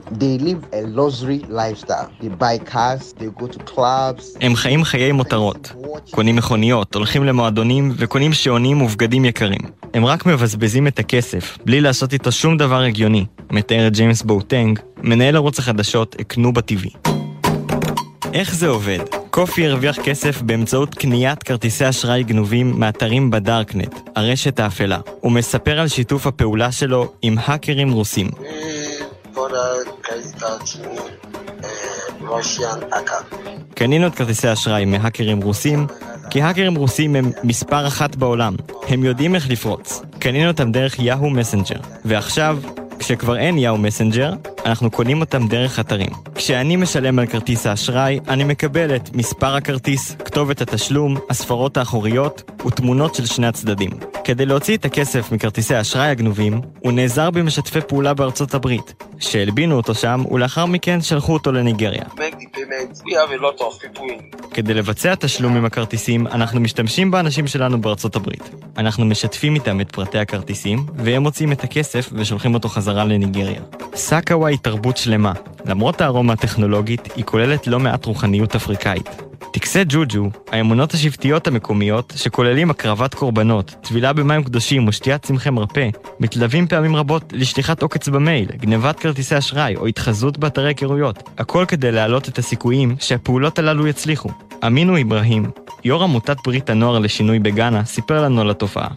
הם חיים חיי מותרות. קונים מכוניות, הולכים למועדונים וקונים שעונים ובגדים יקרים. הם רק מבזבזים את הכסף, בלי לעשות איתו שום דבר הגיוני, מתאר ג'יימס בוטנג, מנהל ערוץ החדשות אקנו בטבעי. איך זה עובד? קופי הרוויח כסף באמצעות קניית כרטיסי אשראי גנובים מאתרים בדארקנט, הרשת האפלה. הוא מספר על שיתוף הפעולה שלו עם האקרים רוסים. קנינו את כרטיסי אשראי מהאקרים רוסים, כי האקרים רוסים הם מספר אחת בעולם. הם יודעים איך לפרוץ. קנינו אותם דרך יהו מסנג'ר. ועכשיו, כשכבר אין יאו מסנג'ר, אנחנו קונים אותם דרך אתרים. כשאני משלם על כרטיס האשראי, אני מקבל את מספר הכרטיס, כתובת התשלום, הספרות האחוריות ותמונות של שני הצדדים. כדי להוציא את הכסף מכרטיסי האשראי הגנובים, הוא נעזר במשתפי פעולה בארצות הברית, שהלבינו אותו שם ולאחר מכן שלחו אותו לניגריה. כדי לבצע תשלום עם הכרטיסים, אנחנו משתמשים באנשים שלנו בארצות הברית. אנחנו משתפים איתם את פרטי הכרטיסים, והם מוצאים את הכסף ושולחים אותו חזרה לניגריה. סאקווה היא תרבות שלמה. למרות הארומה הטכנולוגית, היא כוללת לא מעט רוחניות אפריקאית. טקסי ג'וג'ו, האמונות השבטיות המקומיות, שכוללים הקרבת קורבנות, טבילה במים קדושים ושתיית צמחי מרפא, מתלווים פעמים רבות לשליחת עוקץ במייל, גנבת כרטיסי אשראי או התחזות באתרי היכרויות, הכל כדי להעלות את הסיכויים שהפעולות הללו יצליחו. אמינו אברהים, יו"ר עמותת ברית הנוער לשינוי בגאנה, סיפר לנו על התופעה.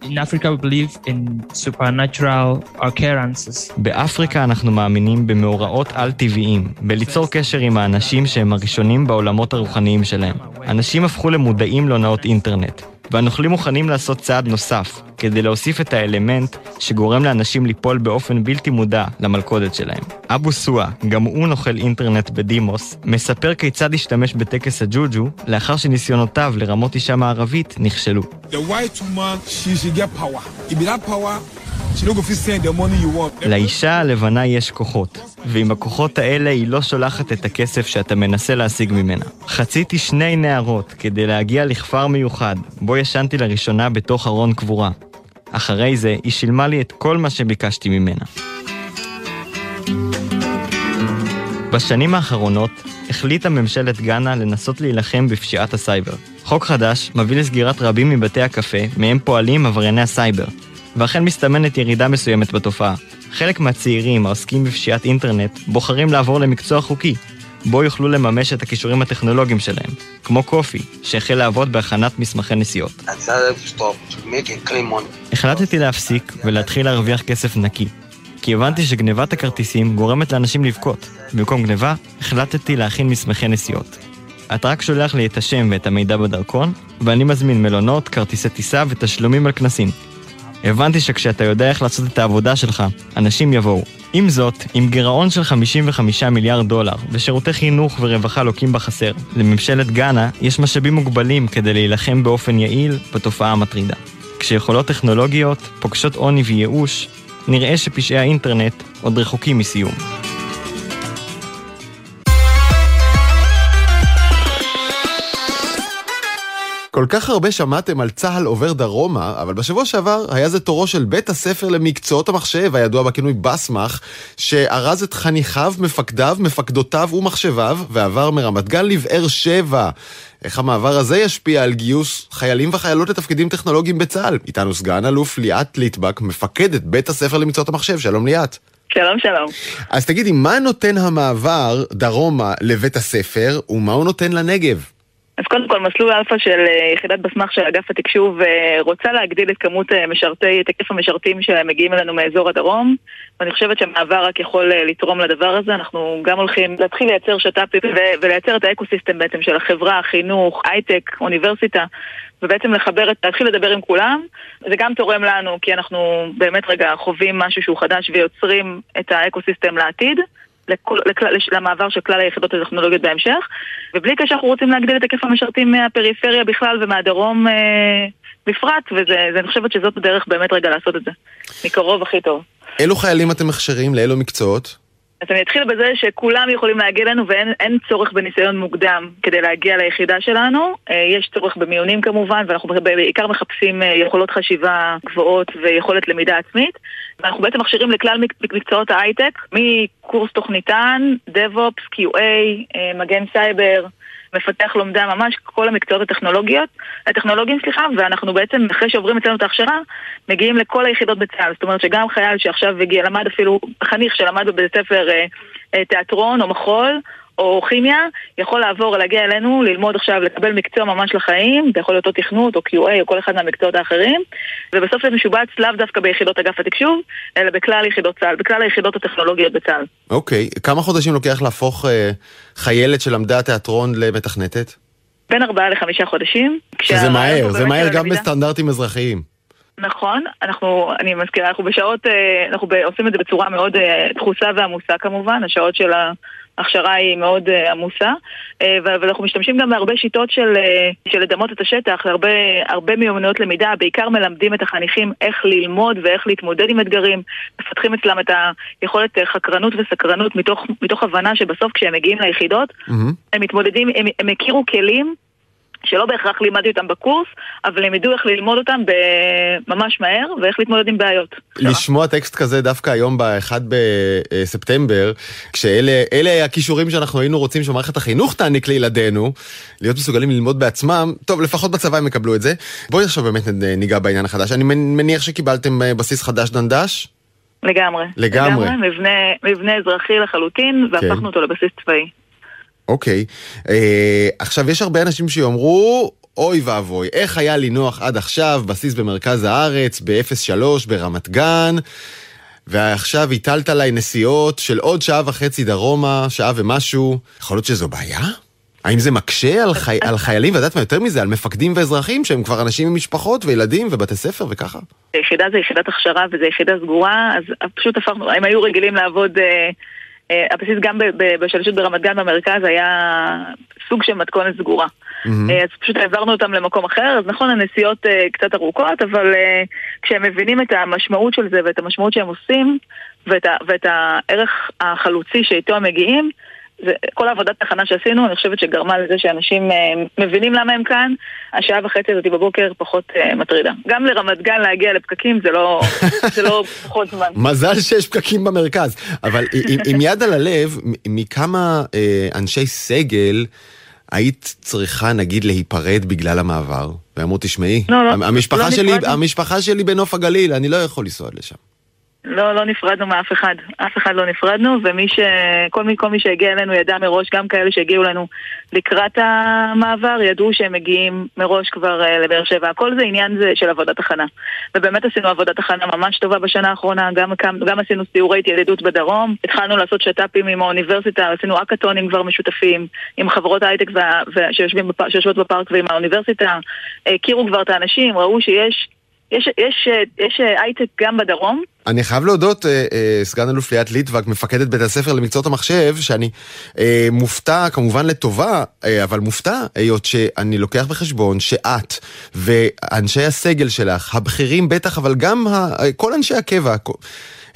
באפריקה אנחנו מאמינים במאורעות על-טבעיים, בליצור קשר עם האנשים שהם הראשונים בעולמות הרוחניים שלהם. אנשים הפכו למודעים להונאות אינטרנט, והנוכלים מוכנים לעשות צעד נוסף, כדי להוסיף את האלמנט שגורם לאנשים ליפול באופן בלתי מודע למלכודת שלהם. אבו סואה, גם הוא נוכל אינטרנט בדימוס, מספר כיצד השתמש בטקס הג'וג'ו, לאחר שניסיונותיו לרמות אישה מערבית נכשלו. לאישה הלבנה יש כוחות, ועם הכוחות האלה היא לא שולחת את הכסף שאתה מנסה להשיג ממנה. חציתי שני נהרות כדי להגיע לכפר מיוחד, בו ישנתי לראשונה בתוך ארון קבורה. אחרי זה היא שילמה לי את כל מה שביקשתי ממנה. בשנים האחרונות החליטה ממשלת גאנה לנסות להילחם בפשיעת הסייבר. חוק חדש מביא לסגירת רבים מבתי הקפה מהם פועלים עברייני הסייבר, ואכן מסתמנת ירידה מסוימת בתופעה. חלק מהצעירים העוסקים בפשיעת אינטרנט בוחרים לעבור למקצוע חוקי, בו יוכלו לממש את הכישורים הטכנולוגיים שלהם, כמו קופי, שהחל לעבוד בהכנת מסמכי נסיעות. החלטתי להפסיק ולהתחיל להרוויח כסף נקי, כי הבנתי שגנבת הכרטיסים גורמת לאנשים לבכות. במקום גנבה, החלטתי להכין מסמכי נסיעות. אתה רק שולח לי את השם ואת המידע בדרכון, ואני מזמין מלונות, כרטיסי טיסה ותשלומים על כנסים. הבנתי שכשאתה יודע איך לעשות את העבודה שלך, אנשים יבואו. עם זאת, עם גירעון של 55 מיליארד דולר ושירותי חינוך ורווחה לוקים בחסר, לממשלת גאנה יש משאבים מוגבלים כדי להילחם באופן יעיל בתופעה המטרידה. כשיכולות טכנולוגיות פוגשות עוני וייאוש, נראה שפשעי האינטרנט עוד רחוקים מסיום. כל כך הרבה שמעתם על צה"ל עובר דרומה, אבל בשבוע שעבר היה זה תורו של בית הספר למקצועות המחשב, הידוע בכינוי בסמך, שארז את חניכיו, מפקדיו, מפקדותיו ומחשביו, ועבר מרמת גן לבאר שבע. איך המעבר הזה ישפיע על גיוס חיילים וחיילות לתפקידים טכנולוגיים בצה"ל? איתנו סגן אלוף ליאת ליטבק, מפקדת בית הספר למקצועות המחשב. שלום ליאת. שלום שלום. אז תגידי, מה נותן המעבר דרומה לבית הספר, ומה הוא נותן לנגב? אז קודם כל, מסלול אלפא של אה, יחידת בסמ"ח של אגף התקשוב אה, רוצה להגדיל את כמות אה, משרתי, את היקף המשרתים שמגיעים אלינו מאזור הדרום ואני חושבת שהמעבר רק יכול לתרום לדבר הזה. אנחנו גם הולכים להתחיל לייצר שת"פים ולייצר את האקוסיסטם בעצם של החברה, החינוך, הייטק, אוניברסיטה ובעצם לחבר להתחיל לדבר עם כולם. זה גם תורם לנו כי אנחנו באמת רגע חווים משהו שהוא חדש ויוצרים את האקוסיסטם לעתיד. לכל, לכלל, למעבר של כלל היחידות הטכנולוגיות בהמשך, ובלי קשר אנחנו רוצים להגדיל את היקף המשרתים מהפריפריה בכלל ומהדרום אה, בפרט, ואני חושבת שזאת הדרך באמת רגע לעשות את זה, מקרוב הכי טוב. אילו חיילים אתם מכשירים? לאילו מקצועות? אז אני אתחיל בזה שכולם יכולים להגיע אלינו ואין צורך בניסיון מוקדם כדי להגיע ליחידה שלנו. אה, יש צורך במיונים כמובן, ואנחנו בעיקר מחפשים אה, יכולות חשיבה גבוהות ויכולת למידה עצמית. ואנחנו בעצם מכשירים לכלל מקצועות ההייטק, מקורס תוכניתן, DevOps, QA, אה, מגן סייבר, מפתח לומדה, ממש כל המקצועות הטכנולוגיות, הטכנולוגיים, סליחה, ואנחנו בעצם, אחרי שעוברים אצלנו את ההכשרה, מגיעים לכל היחידות בצה"ל. זאת אומרת שגם חייל שעכשיו הגיע, למד אפילו, חניך שלמד בבית ספר אה, אה, תיאטרון או מחול, או כימיה, יכול לעבור, להגיע אלינו, ללמוד עכשיו, לקבל מקצוע ממש לחיים, זה יכול להיות או תכנות או QA או כל אחד מהמקצועות האחרים, ובסוף זה משובץ לאו דווקא ביחידות אגף התקשוב, אלא בכלל יחידות צה"ל, בכלל היחידות הטכנולוגיות בצה"ל. אוקיי, okay. כמה חודשים לוקח להפוך אה, חיילת שלמדה תיאטרון למתכנתת? בין ארבעה לחמישה חודשים. שזה מהר, זה מהר גם בסטנדרטים אזרחיים. נכון, אנחנו, אני מזכירה, אנחנו בשעות, אה, אנחנו עושים את זה בצורה מאוד אה, דחוסה ועמוסה כמובן, השעות של ההכשרה היא מאוד uh, עמוסה, uh, ואנחנו משתמשים גם בהרבה שיטות של, uh, של לדמות את השטח, הרבה, הרבה מיומנויות למידה, בעיקר מלמדים את החניכים איך ללמוד ואיך להתמודד עם אתגרים, מפתחים אצלם את היכולת חקרנות וסקרנות מתוך, מתוך הבנה שבסוף כשהם מגיעים ליחידות, mm-hmm. הם מתמודדים, הם, הם הכירו כלים שלא בהכרח לימדתי אותם בקורס, אבל הם ידעו איך ללמוד אותם ממש מהר, ואיך להתמודד עם בעיות. לשמוע טקסט כזה דווקא היום ב-1 בספטמבר, כשאלה הכישורים שאנחנו היינו רוצים שמערכת החינוך תעניק לילדינו, להיות מסוגלים ללמוד בעצמם, טוב, לפחות בצבא הם יקבלו את זה. בואי עכשיו באמת ניגע בעניין החדש. אני מניח שקיבלתם אה, בסיס חדש דנדש? לגמרי. לגמרי. לגמרי, מבנה, מבנה אזרחי לחלוטין, והפכנו כן. אותו לבסיס צבאי. אוקיי. אה, עכשיו, יש הרבה אנשים שיאמרו, אוי ואבוי, איך היה לי נוח עד עכשיו, בסיס במרכז הארץ, ב-03 ברמת גן, ועכשיו הטלת עליי נסיעות של עוד שעה וחצי דרומה, שעה ומשהו. יכול להיות שזו בעיה? האם זה מקשה על, חי... על חיילים, ואת יודעת מה יותר מזה, על מפקדים ואזרחים שהם כבר אנשים עם משפחות וילדים ובתי ספר וככה? יחידה זה יחידת הכשרה וזו יחידה סגורה, אז פשוט הפכנו, הם היו רגילים לעבוד... אה... אה, הבסיס גם בשלשות ברמת גן במרכז היה סוג של מתכונת סגורה. Mm-hmm. אז פשוט העברנו אותם למקום אחר, אז נכון הנסיעות אה, קצת ארוכות, אבל כשהם מבינים את המשמעות של זה ואת המשמעות שהם עושים ואת, ואת הערך החלוצי שאיתו הם מגיעים, זה, כל העבודת תחנה שעשינו, אני חושבת שגרמה לזה שאנשים אה, מבינים למה הם כאן, השעה וחצי הזאת בבוקר פחות אה, מטרידה. גם לרמת גן להגיע לפקקים זה לא, <laughs> זה לא פחות זמן. מזל שיש פקקים במרכז. אבל עם, עם יד על הלב, מכמה אה, אנשי סגל היית צריכה נגיד להיפרד בגלל המעבר? ואמרו, תשמעי, לא, לא, המשפחה, לא שלי. המשפחה שלי בנוף הגליל, אני לא יכול לנסוע לשם. לא, לא נפרדנו מאף אחד. אף אחד לא נפרדנו, ומי ש... כל מי, כל מי שהגיע אלינו ידע מראש, גם כאלה שהגיעו אלינו לקראת המעבר, ידעו שהם מגיעים מראש כבר uh, לבאר שבע. הכל זה עניין זה של עבודת הכנה. ובאמת עשינו עבודת הכנה ממש טובה בשנה האחרונה, גם, גם, גם עשינו סיורי התיידדות בדרום, התחלנו לעשות שת"פים עם האוניברסיטה, עשינו אקאטונים כבר משותפים, עם חברות בפ... שיושבות בפארק ועם האוניברסיטה, הכירו כבר את האנשים, ראו שיש... יש, יש, יש הייטק גם בדרום. אני חייב להודות, אה, אה, סגן אלוף ליאת ליטבק, מפקדת בית הספר למקצועות המחשב, שאני אה, מופתע, כמובן לטובה, אה, אבל מופתע, היות שאני לוקח בחשבון שאת ואנשי הסגל שלך, הבכירים בטח, אבל גם ה, כל אנשי הקבע,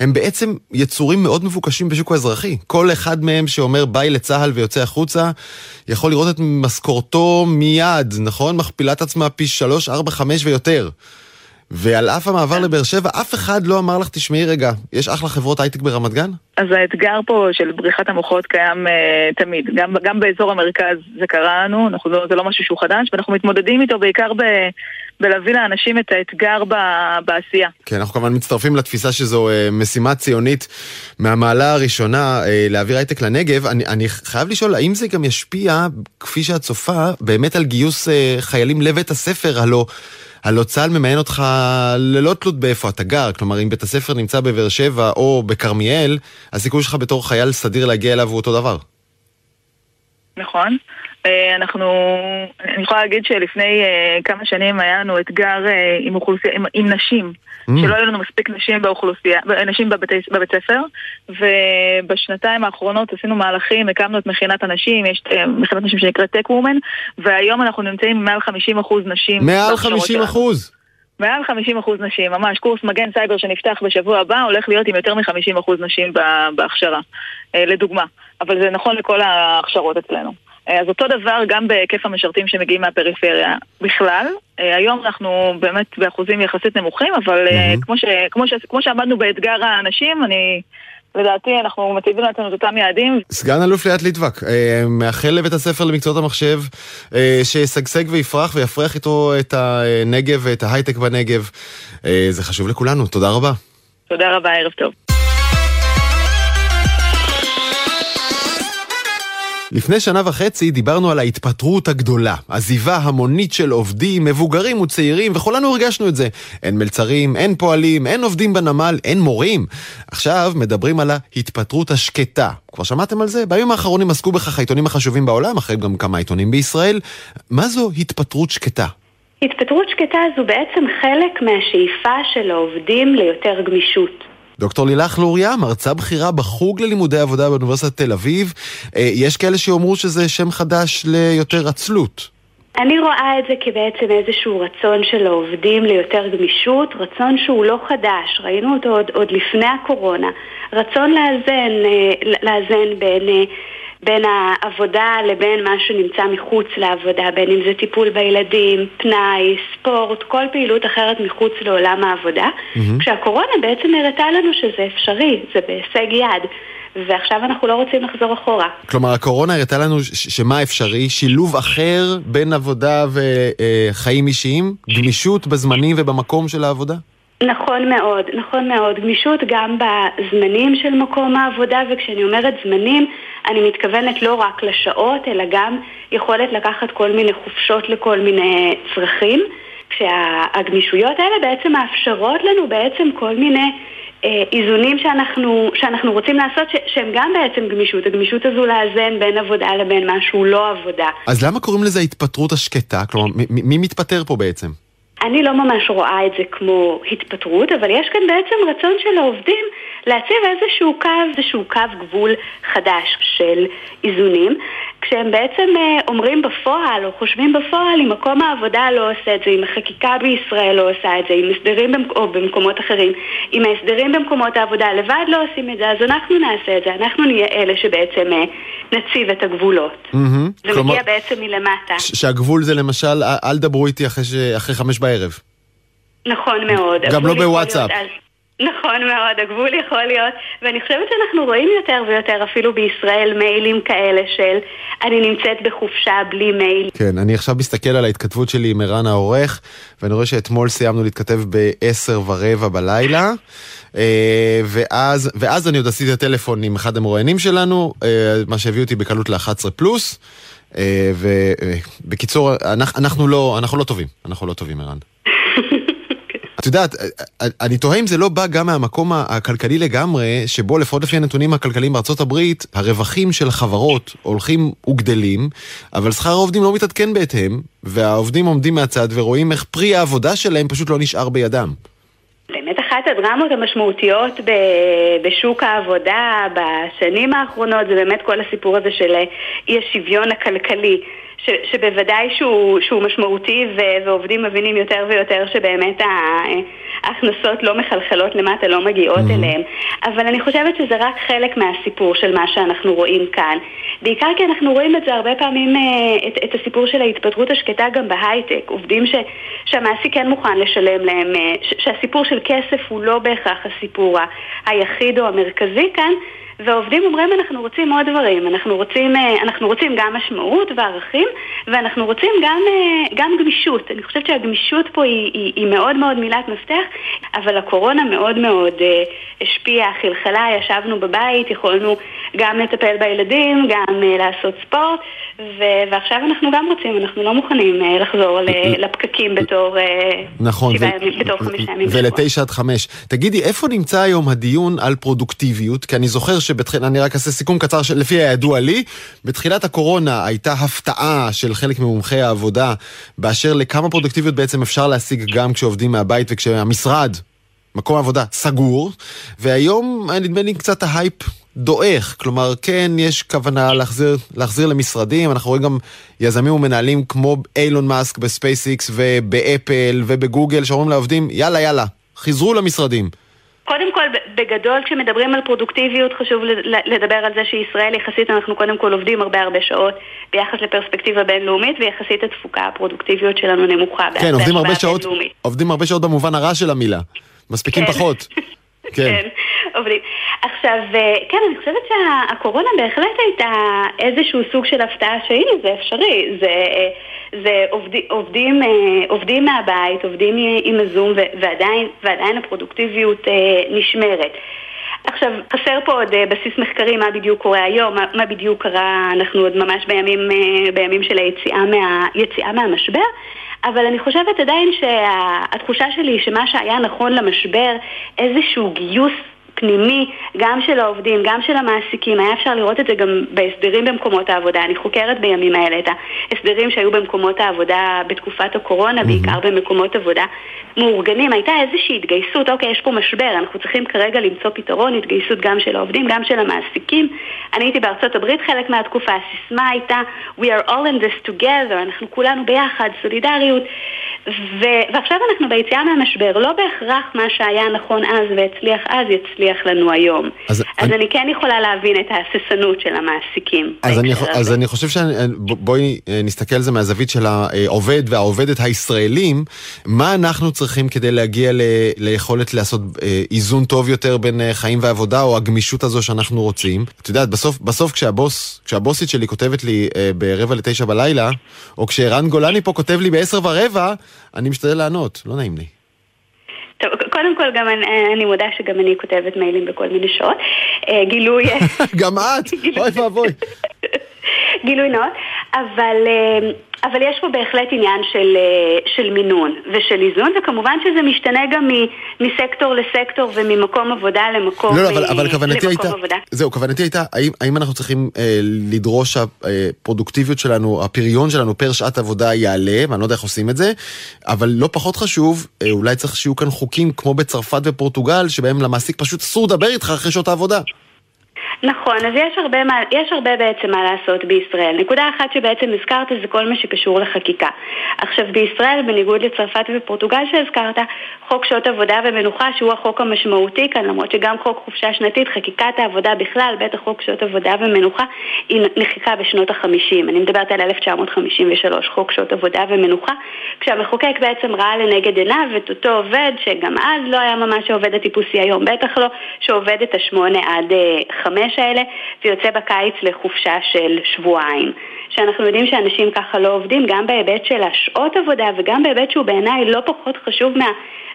הם בעצם יצורים מאוד מבוקשים בשוק האזרחי. כל אחד מהם שאומר ביי לצה"ל ויוצא החוצה, יכול לראות את משכורתו מיד, נכון? מכפילת עצמה פי שלוש, ארבע, חמש ויותר. ועל אף המעבר לבאר שבע, אף אחד לא אמר לך, תשמעי רגע, יש אחלה חברות הייטק ברמת גן? אז האתגר פה של בריחת המוחות קיים uh, תמיד. גם, גם באזור המרכז זה קרה לנו, אנחנו, לא, זה לא משהו שהוא חדש, ואנחנו מתמודדים איתו בעיקר ב... בלהביא לאנשים את האתגר ב, בעשייה. כן, אנחנו כמובן מצטרפים לתפיסה שזו uh, משימה ציונית מהמעלה הראשונה uh, להעביר הייטק לנגב. אני, אני חייב לשאול, האם זה גם ישפיע, כפי שאת צופה, באמת על גיוס uh, חיילים לבית הספר? הלא... הלא צה"ל ממיין אותך ללא תלות באיפה אתה גר, כלומר אם בית הספר נמצא בבאר שבע או בכרמיאל, הסיכוי שלך בתור חייל סדיר להגיע אליו הוא אותו דבר. נכון. אנחנו, אני יכולה להגיד שלפני כמה שנים היה לנו אתגר עם, אוכלוסייה, עם, עם נשים, mm. שלא היו לנו מספיק נשים באוכלוסייה, נשים בבית, בבית ספר, ובשנתיים האחרונות עשינו מהלכים, הקמנו את מכינת הנשים, יש מכינת נשים שנקראת טק וומן, והיום אנחנו נמצאים עם מעל 50% נשים. מעל 50%? מעל 50% נשים, ממש. קורס מגן סייבר שנפתח בשבוע הבא הולך להיות עם יותר מ-50% נשים בהכשרה, לדוגמה. אבל זה נכון לכל ההכשרות אצלנו. אז אותו דבר גם בהיקף המשרתים שמגיעים מהפריפריה בכלל. היום אנחנו באמת באחוזים יחסית נמוכים, אבל mm-hmm. כמו, ש, כמו, ש, כמו שעמדנו באתגר האנשים, אני... לדעתי אנחנו מציבים לעצמנו את אותם יעדים. סגן אלוף ליאת ליטבק, מאחל לבית הספר למקצועות המחשב שישגשג ויפרח ויפרח איתו את הנגב ואת ההייטק בנגב. זה חשוב לכולנו, תודה רבה. תודה רבה, ערב טוב. לפני שנה וחצי דיברנו על ההתפטרות הגדולה, עזיבה המונית של עובדים, מבוגרים וצעירים, וכולנו הרגשנו את זה. אין מלצרים, אין פועלים, אין עובדים בנמל, אין מורים. עכשיו מדברים על ההתפטרות השקטה. כבר שמעתם על זה? בימים האחרונים עסקו בכך העיתונים החשובים בעולם, אחרי גם כמה עיתונים בישראל. מה זו התפטרות שקטה? התפטרות שקטה זו בעצם חלק מהשאיפה של העובדים ליותר גמישות. דוקטור לילך לוריה, מרצה בכירה בחוג ללימודי עבודה באוניברסיטת תל אביב. יש כאלה שיאמרו שזה שם חדש ליותר עצלות. אני רואה את זה כבעצם איזשהו רצון של העובדים ליותר גמישות, רצון שהוא לא חדש, ראינו אותו עוד, עוד לפני הקורונה, רצון לאזן, לאזן בין... בין העבודה לבין מה שנמצא מחוץ לעבודה, בין אם זה טיפול בילדים, פנאי, ספורט, כל פעילות אחרת מחוץ לעולם העבודה. Mm-hmm. כשהקורונה בעצם הראתה לנו שזה אפשרי, זה בהישג יד. ועכשיו אנחנו לא רוצים לחזור אחורה. כלומר, הקורונה הראתה לנו שמה אפשרי? שילוב אחר בין עבודה וחיים אישיים? גמישות בזמנים ובמקום של העבודה? נכון מאוד, נכון מאוד. גמישות גם בזמנים של מקום העבודה, וכשאני אומרת זמנים, אני מתכוונת לא רק לשעות, אלא גם יכולת לקחת כל מיני חופשות לכל מיני צרכים, כשהגמישויות האלה בעצם מאפשרות לנו בעצם כל מיני אה, איזונים שאנחנו, שאנחנו רוצים לעשות, ש, שהם גם בעצם גמישות. הגמישות הזו לאזן בין עבודה לבין משהו לא עבודה. אז למה קוראים לזה התפטרות השקטה? כלומר, מ- מי מתפטר פה בעצם? אני לא ממש רואה את זה כמו התפטרות, אבל יש כאן בעצם רצון של העובדים להציב איזשהו קו, איזשהו קו גבול חדש של איזונים. כשהם בעצם אה, אומרים בפועל או חושבים בפועל אם מקום העבודה לא עושה את זה, אם החקיקה בישראל לא עושה את זה, אם הסדרים במק... או במקומות אחרים, אם ההסדרים במקומות העבודה לבד לא עושים את זה, אז אנחנו נעשה את זה, אנחנו נהיה אלה שבעצם אה, נציב את הגבולות. Mm-hmm. זה כלומר, מגיע בעצם מלמטה. שהגבול זה למשל, אל דברו איתי אחרי, ש... אחרי חמש בערב. נכון מאוד. גם לא בוואטסאפ. נכון מאוד, הגבול יכול להיות, ואני חושבת שאנחנו רואים יותר ויותר אפילו בישראל מיילים כאלה של אני נמצאת בחופשה בלי מייל. כן, אני עכשיו מסתכל על ההתכתבות שלי עם ערן העורך, ואני רואה שאתמול סיימנו להתכתב ב-10 ורבע בלילה. אה, ואז, ואז אני עוד עשיתי את הטלפון עם אחד המרואיינים שלנו, אה, מה שהביא אותי בקלות ל-11 פלוס. אה, ובקיצור, אנחנו לא, אנחנו לא טובים, אנחנו לא טובים, ערן. את יודעת, אני תוהה אם זה לא בא גם מהמקום הכלכלי לגמרי, שבו לפחות לפי הנתונים הכלכליים בארצות הברית, הרווחים של החברות הולכים וגדלים, אבל שכר העובדים לא מתעדכן בהתאם, והעובדים עומדים מהצד ורואים איך פרי העבודה שלהם פשוט לא נשאר בידם. באמת אחת הדרמות המשמעותיות בשוק העבודה בשנים האחרונות זה באמת כל הסיפור הזה של אי השוויון הכלכלי. ש, שבוודאי שהוא, שהוא משמעותי ו, ועובדים מבינים יותר ויותר שבאמת ההכנסות לא מחלחלות למטה, לא מגיעות mm-hmm. אליהם. אבל אני חושבת שזה רק חלק מהסיפור של מה שאנחנו רואים כאן. בעיקר כי אנחנו רואים את זה הרבה פעמים, אה, את, את הסיפור של ההתפטרות השקטה גם בהייטק. עובדים ש, שהמעסיק כן מוכן לשלם להם, אה, ש, שהסיפור של כסף הוא לא בהכרח הסיפור היחיד או המרכזי כאן. והעובדים אומרים אנחנו רוצים עוד דברים, אנחנו רוצים, אה, אנחנו רוצים גם משמעות וערכים ואנחנו רוצים גם, אה, גם גמישות. אני חושבת שהגמישות פה היא, היא, היא מאוד מאוד מילת מפתח, אבל הקורונה מאוד מאוד אה, השפיעה, חלחלה, ישבנו בבית, יכולנו גם לטפל בילדים, גם לעשות ספורט ו- ועכשיו אנחנו גם רוצים, אנחנו לא מוכנים לחזור לפקקים בתור נכון, שבעה ו- בתור חמישה ימים. ולתשע עד חמש. תגידי, איפה נמצא היום הדיון על פרודוקטיביות? כי אני זוכר שבתחילה, אני רק אעשה סיכום קצר שלפי הידוע לי, בתחילת הקורונה הייתה הפתעה של חלק ממומחי העבודה באשר לכמה פרודקטיביות בעצם אפשר להשיג גם כשעובדים מהבית וכשהמשרד, מקום עבודה, סגור, והיום נדמה לי קצת ההייפ דועך, כלומר כן יש כוונה להחזיר, להחזיר למשרדים, אנחנו רואים גם יזמים ומנהלים כמו אילון מאסק בספייסיקס ובאפל ובגוגל שאומרים לעובדים יאללה יאללה, חזרו למשרדים. קודם כל, בגדול, כשמדברים על פרודוקטיביות, חשוב לדבר על זה שישראל יחסית, אנחנו קודם כל עובדים הרבה הרבה שעות ביחס לפרספקטיבה בינלאומית, ויחסית התפוקה, הפרודוקטיביות שלנו נמוכה. כן, עובדים הרבה שעות, עובדים הרבה שעות במובן הרע של המילה. מספיקים כן. פחות. <laughs> כן. כן, עובדים. עכשיו, אה, כן, אני חושבת שהקורונה בהחלט הייתה איזשהו סוג של הפתעה שהנה, זה אפשרי. זה... זה עובדים, עובדים, אה, עובדים מהבית, עובדים עם הזום ועדיין, ועדיין הפרודוקטיביות אה, נשמרת. עכשיו, חסר פה עוד אה, בסיס מחקרי מה בדיוק קורה היום, מה, מה בדיוק קרה, אנחנו עוד ממש בימים, בימים של היציאה מה, מהמשבר, אבל אני חושבת עדיין שהתחושה שלי היא שמה שהיה נכון למשבר, איזשהו גיוס פנימי, גם של העובדים, גם של המעסיקים. היה אפשר לראות את זה גם בהסדרים במקומות העבודה. אני חוקרת בימים האלה את ההסדרים שהיו במקומות העבודה בתקופת הקורונה, mm-hmm. בעיקר במקומות עבודה מאורגנים. הייתה איזושהי התגייסות, אוקיי, יש פה משבר, אנחנו צריכים כרגע למצוא פתרון, התגייסות גם של העובדים, גם של המעסיקים. אני הייתי בארצות הברית חלק מהתקופה, הסיסמה הייתה We are all in this together, אנחנו כולנו ביחד, סולידריות. ו- ועכשיו אנחנו ביציאה מהמשבר, לא בהכרח מה שהיה נכון אז והצליח אז יצליח לנו היום. אז, אז אני... אני כן יכולה להבין את ההססנות של המעסיקים. אז אני, אז אני חושב שבואי אה, נסתכל על זה מהזווית של העובד והעובדת הישראלים, מה אנחנו צריכים כדי להגיע ל- ליכולת לעשות אה, איזון טוב יותר בין אה, חיים ועבודה, או הגמישות הזו שאנחנו רוצים? את יודעת, בסוף, בסוף כשהבוס, כשהבוסית שלי כותבת לי ברבע לתשע בלילה, או כשערן גולני פה כותב לי בעשר ורבע, אני משתדל לענות, לא נעים לי. טוב, קודם כל גם אני, אני מודה שגם אני כותבת מיילים בכל מיני שעות. אה, גילוי... <laughs> גם את? <laughs> אוי ואבוי. <laughs> גילוי נאות, אבל, אה, אבל יש פה בהחלט עניין של, אה, של מינון ושל איזון, וכמובן שזה משתנה גם מסקטור לסקטור וממקום עבודה למקום, לא, לא, אבל, אבל כוונתי הייתה, עבודה. זהו, כוונתי הייתה, האם, האם אנחנו צריכים אה, לדרוש שהפרודוקטיביות שלנו, הפריון שלנו פר שעת עבודה יעלה, ואני לא יודע איך עושים את זה, אבל לא פחות חשוב, אה, אולי צריך שיהיו כאן חוקים כמו בצרפת ופורטוגל, שבהם למעסיק פשוט אסור לדבר איתך אחרי שעות העבודה. נכון, אז יש הרבה, מה, יש הרבה בעצם מה לעשות בישראל. נקודה אחת שבעצם הזכרת זה כל מה שקשור לחקיקה. עכשיו בישראל, בניגוד לצרפת ופורטוגל שהזכרת, חוק שעות עבודה ומנוחה, שהוא החוק המשמעותי כאן, למרות שגם חוק חופשה שנתית, חקיקת העבודה בכלל, בטח חוק שעות עבודה ומנוחה, היא נחקקה בשנות ה-50. אני מדברת על 1953, חוק שעות עבודה ומנוחה, כשהמחוקק בעצם ראה לנגד עיניו את אותו עובד, שגם אז לא היה ממש העובד הטיפוסי היום, בטח לא, שעובד את השמונה עד אה, חמש האלה, ויוצא בקיץ לחופשה של שבועיים. שאנחנו יודעים שאנשים ככה לא עובדים, גם בהיבט של השעות עבודה וגם בהיבט שהוא בעיניי לא פחות חשוב מה...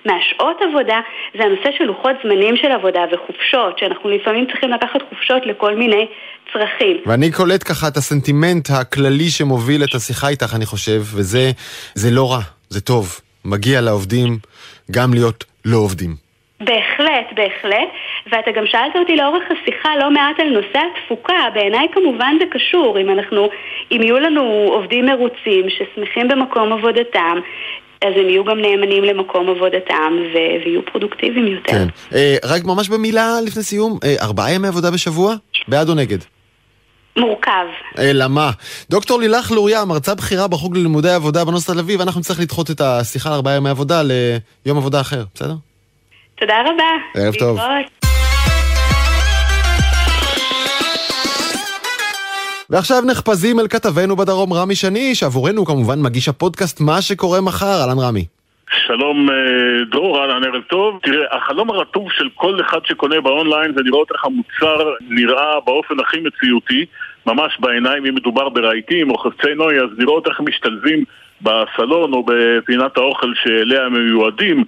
מהשעות עבודה זה הנושא של לוחות זמנים של עבודה וחופשות, שאנחנו לפעמים צריכים לקחת חופשות לכל מיני צרכים. ואני קולט ככה את הסנטימנט הכללי שמוביל את השיחה איתך, אני חושב, וזה זה לא רע, זה טוב. מגיע לעובדים גם להיות לא עובדים. בהחלט, בהחלט. ואתה גם שאלת אותי לאורך השיחה לא מעט על נושא התפוקה. בעיניי כמובן זה קשור. אם אנחנו, אם יהיו לנו עובדים מרוצים ששמחים במקום עבודתם, אז הם יהיו גם נאמנים למקום עבודתם ו- ויהיו פרודוקטיביים יותר. כן. אה, רק ממש במילה לפני סיום, אה, ארבעה ימי עבודה בשבוע? בעד או נגד? מורכב. אלא מה? דוקטור לילך לוריה, מרצה בכירה בחוג ללימודי עבודה באוניברסיטת תל אביב, אנחנו נצטרך לדחות את השיחה על ארבעה ימי עבודה ליום עבודה אחר, בסדר? תודה רבה. ערב טוב. ועכשיו נחפזים אל כתבנו בדרום רמי שני, שעבורנו כמובן מגיש הפודקאסט מה שקורה מחר, אהלן רמי. שלום אה, דרור, אהלן ערב טוב. תראה, החלום הרטוב של כל אחד שקונה באונליין זה לראות איך המוצר נראה באופן הכי מציאותי, ממש בעיניים, אם מדובר ברהיטים או חפצי נוי, אז לראות איך משתלבים בסלון או בפינת האוכל שאליה הם מיועדים.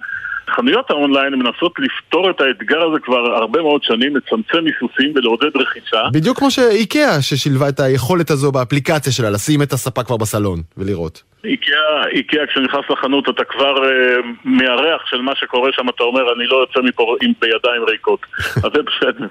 חנויות האונליין מנסות לפתור את האתגר הזה כבר הרבה מאוד שנים, לצמצם היסוסים ולעודד רכישה. בדיוק כמו שאיקאה, ששילבה את היכולת הזו באפליקציה שלה, לשים את הספה כבר בסלון ולראות. איקאה, איקאה כשנכנס לחנות אתה כבר uh, מהריח של מה שקורה שם, אתה אומר, אני לא יוצא מפה עם בידיים ריקות. <laughs> אז זה בסדר.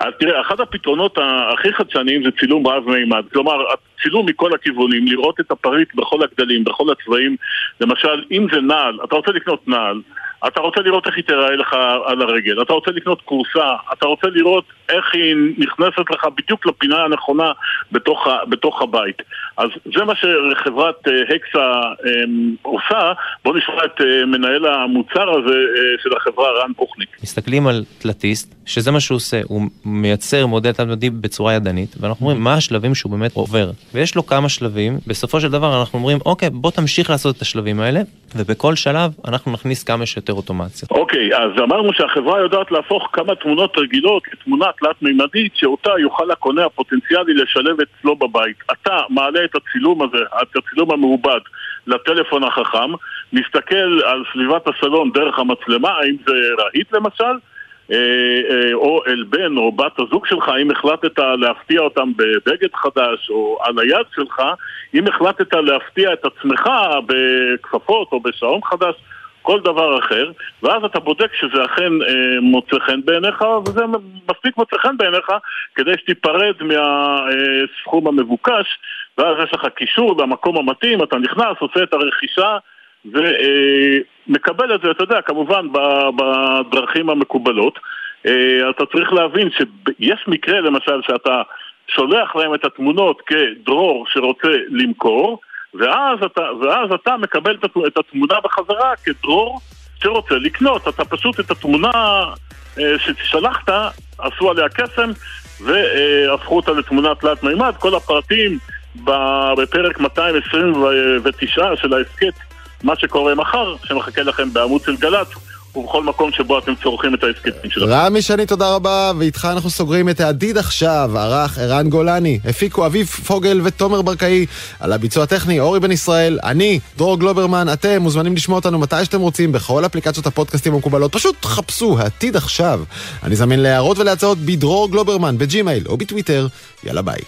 אז תראה, אחד הפתרונות הכי חדשניים זה צילום רב מימד. כלומר, צילום מכל הכיוונים, לראות את הפריט בכל הגדלים, בכל הצבעים. למשל, אם זה נעל, אתה רוצה לקנות נעל. אתה רוצה לראות איך היא תיראה לך על הרגל, אתה רוצה לקנות כורסה, אתה רוצה לראות איך היא נכנסת לך בדיוק לפינה הנכונה בתוך, ה, בתוך הבית. אז זה מה שחברת uh, הקסה um, עושה. בואו נשמע את uh, מנהל המוצר הזה של החברה, רן בוכניק. מסתכלים על תלתיסט, שזה מה שהוא עושה, הוא מייצר מודל תלת-ממדי בצורה ידנית, ואנחנו אומרים מה השלבים שהוא באמת עובר. ויש לו כמה שלבים, בסופו של דבר אנחנו אומרים, אוקיי, בוא תמשיך לעשות את השלבים האלה, ובכל שלב אנחנו נכניס כמה שיותר אוטומציה. אוקיי, אז אמרנו שהחברה יודעת להפוך כמה תמונות רגילות לתמונה תלת-מימדית, שאותה יוכל הקונה הפוטנציאלי לשלב אצלו בבית. אתה מעלה את הצילום הזה, את הצילום המעובד, לטלפון החכם, מסתכל על סביבת הסלון דרך המצלמה, האם זה רהיט למשל, או אל בן או בת הזוג שלך, אם החלטת להפתיע אותם בבגד חדש או על היד שלך, אם החלטת להפתיע את עצמך בכפפות או בשעון חדש, כל דבר אחר, ואז אתה בודק שזה אכן אה, מוצא חן בעיניך, וזה מספיק מוצא חן בעיניך כדי שתיפרד מהסכום המבוקש, ואז יש לך קישור למקום המתאים, אתה נכנס, עושה את הרכישה ומקבל את זה, אתה יודע, כמובן בדרכים המקובלות. אה, אתה צריך להבין שיש מקרה למשל שאתה שולח להם את התמונות כדרור שרוצה למכור, ואז אתה, ואז אתה מקבל את התמונה בחזרה כדרור שרוצה לקנות. אתה פשוט את התמונה אה, ששלחת, עשו עליה קסם והפכו אותה לתמונה תלת מימד. כל הפרטים בפרק 229 של ההסכת, מה שקורה מחר, שמחכה לכם בעמוד של גל"צ. ובכל מקום שבו אתם צורכים את ההסכמים שלכם. רמי שני, תודה רבה, ואיתך אנחנו סוגרים את העתיד עכשיו. ערך ערן גולני, הפיקו אביב פוגל ותומר ברקאי, על הביצוע הטכני אורי בן ישראל, אני, דרור גלוברמן, אתם מוזמנים לשמוע אותנו מתי שאתם רוצים בכל אפליקציות הפודקאסטים המקובלות, פשוט חפשו העתיד עכשיו. אני זמין להערות ולהצעות בדרור גלוברמן, בג'ימייל או בטוויטר. יאללה ביי.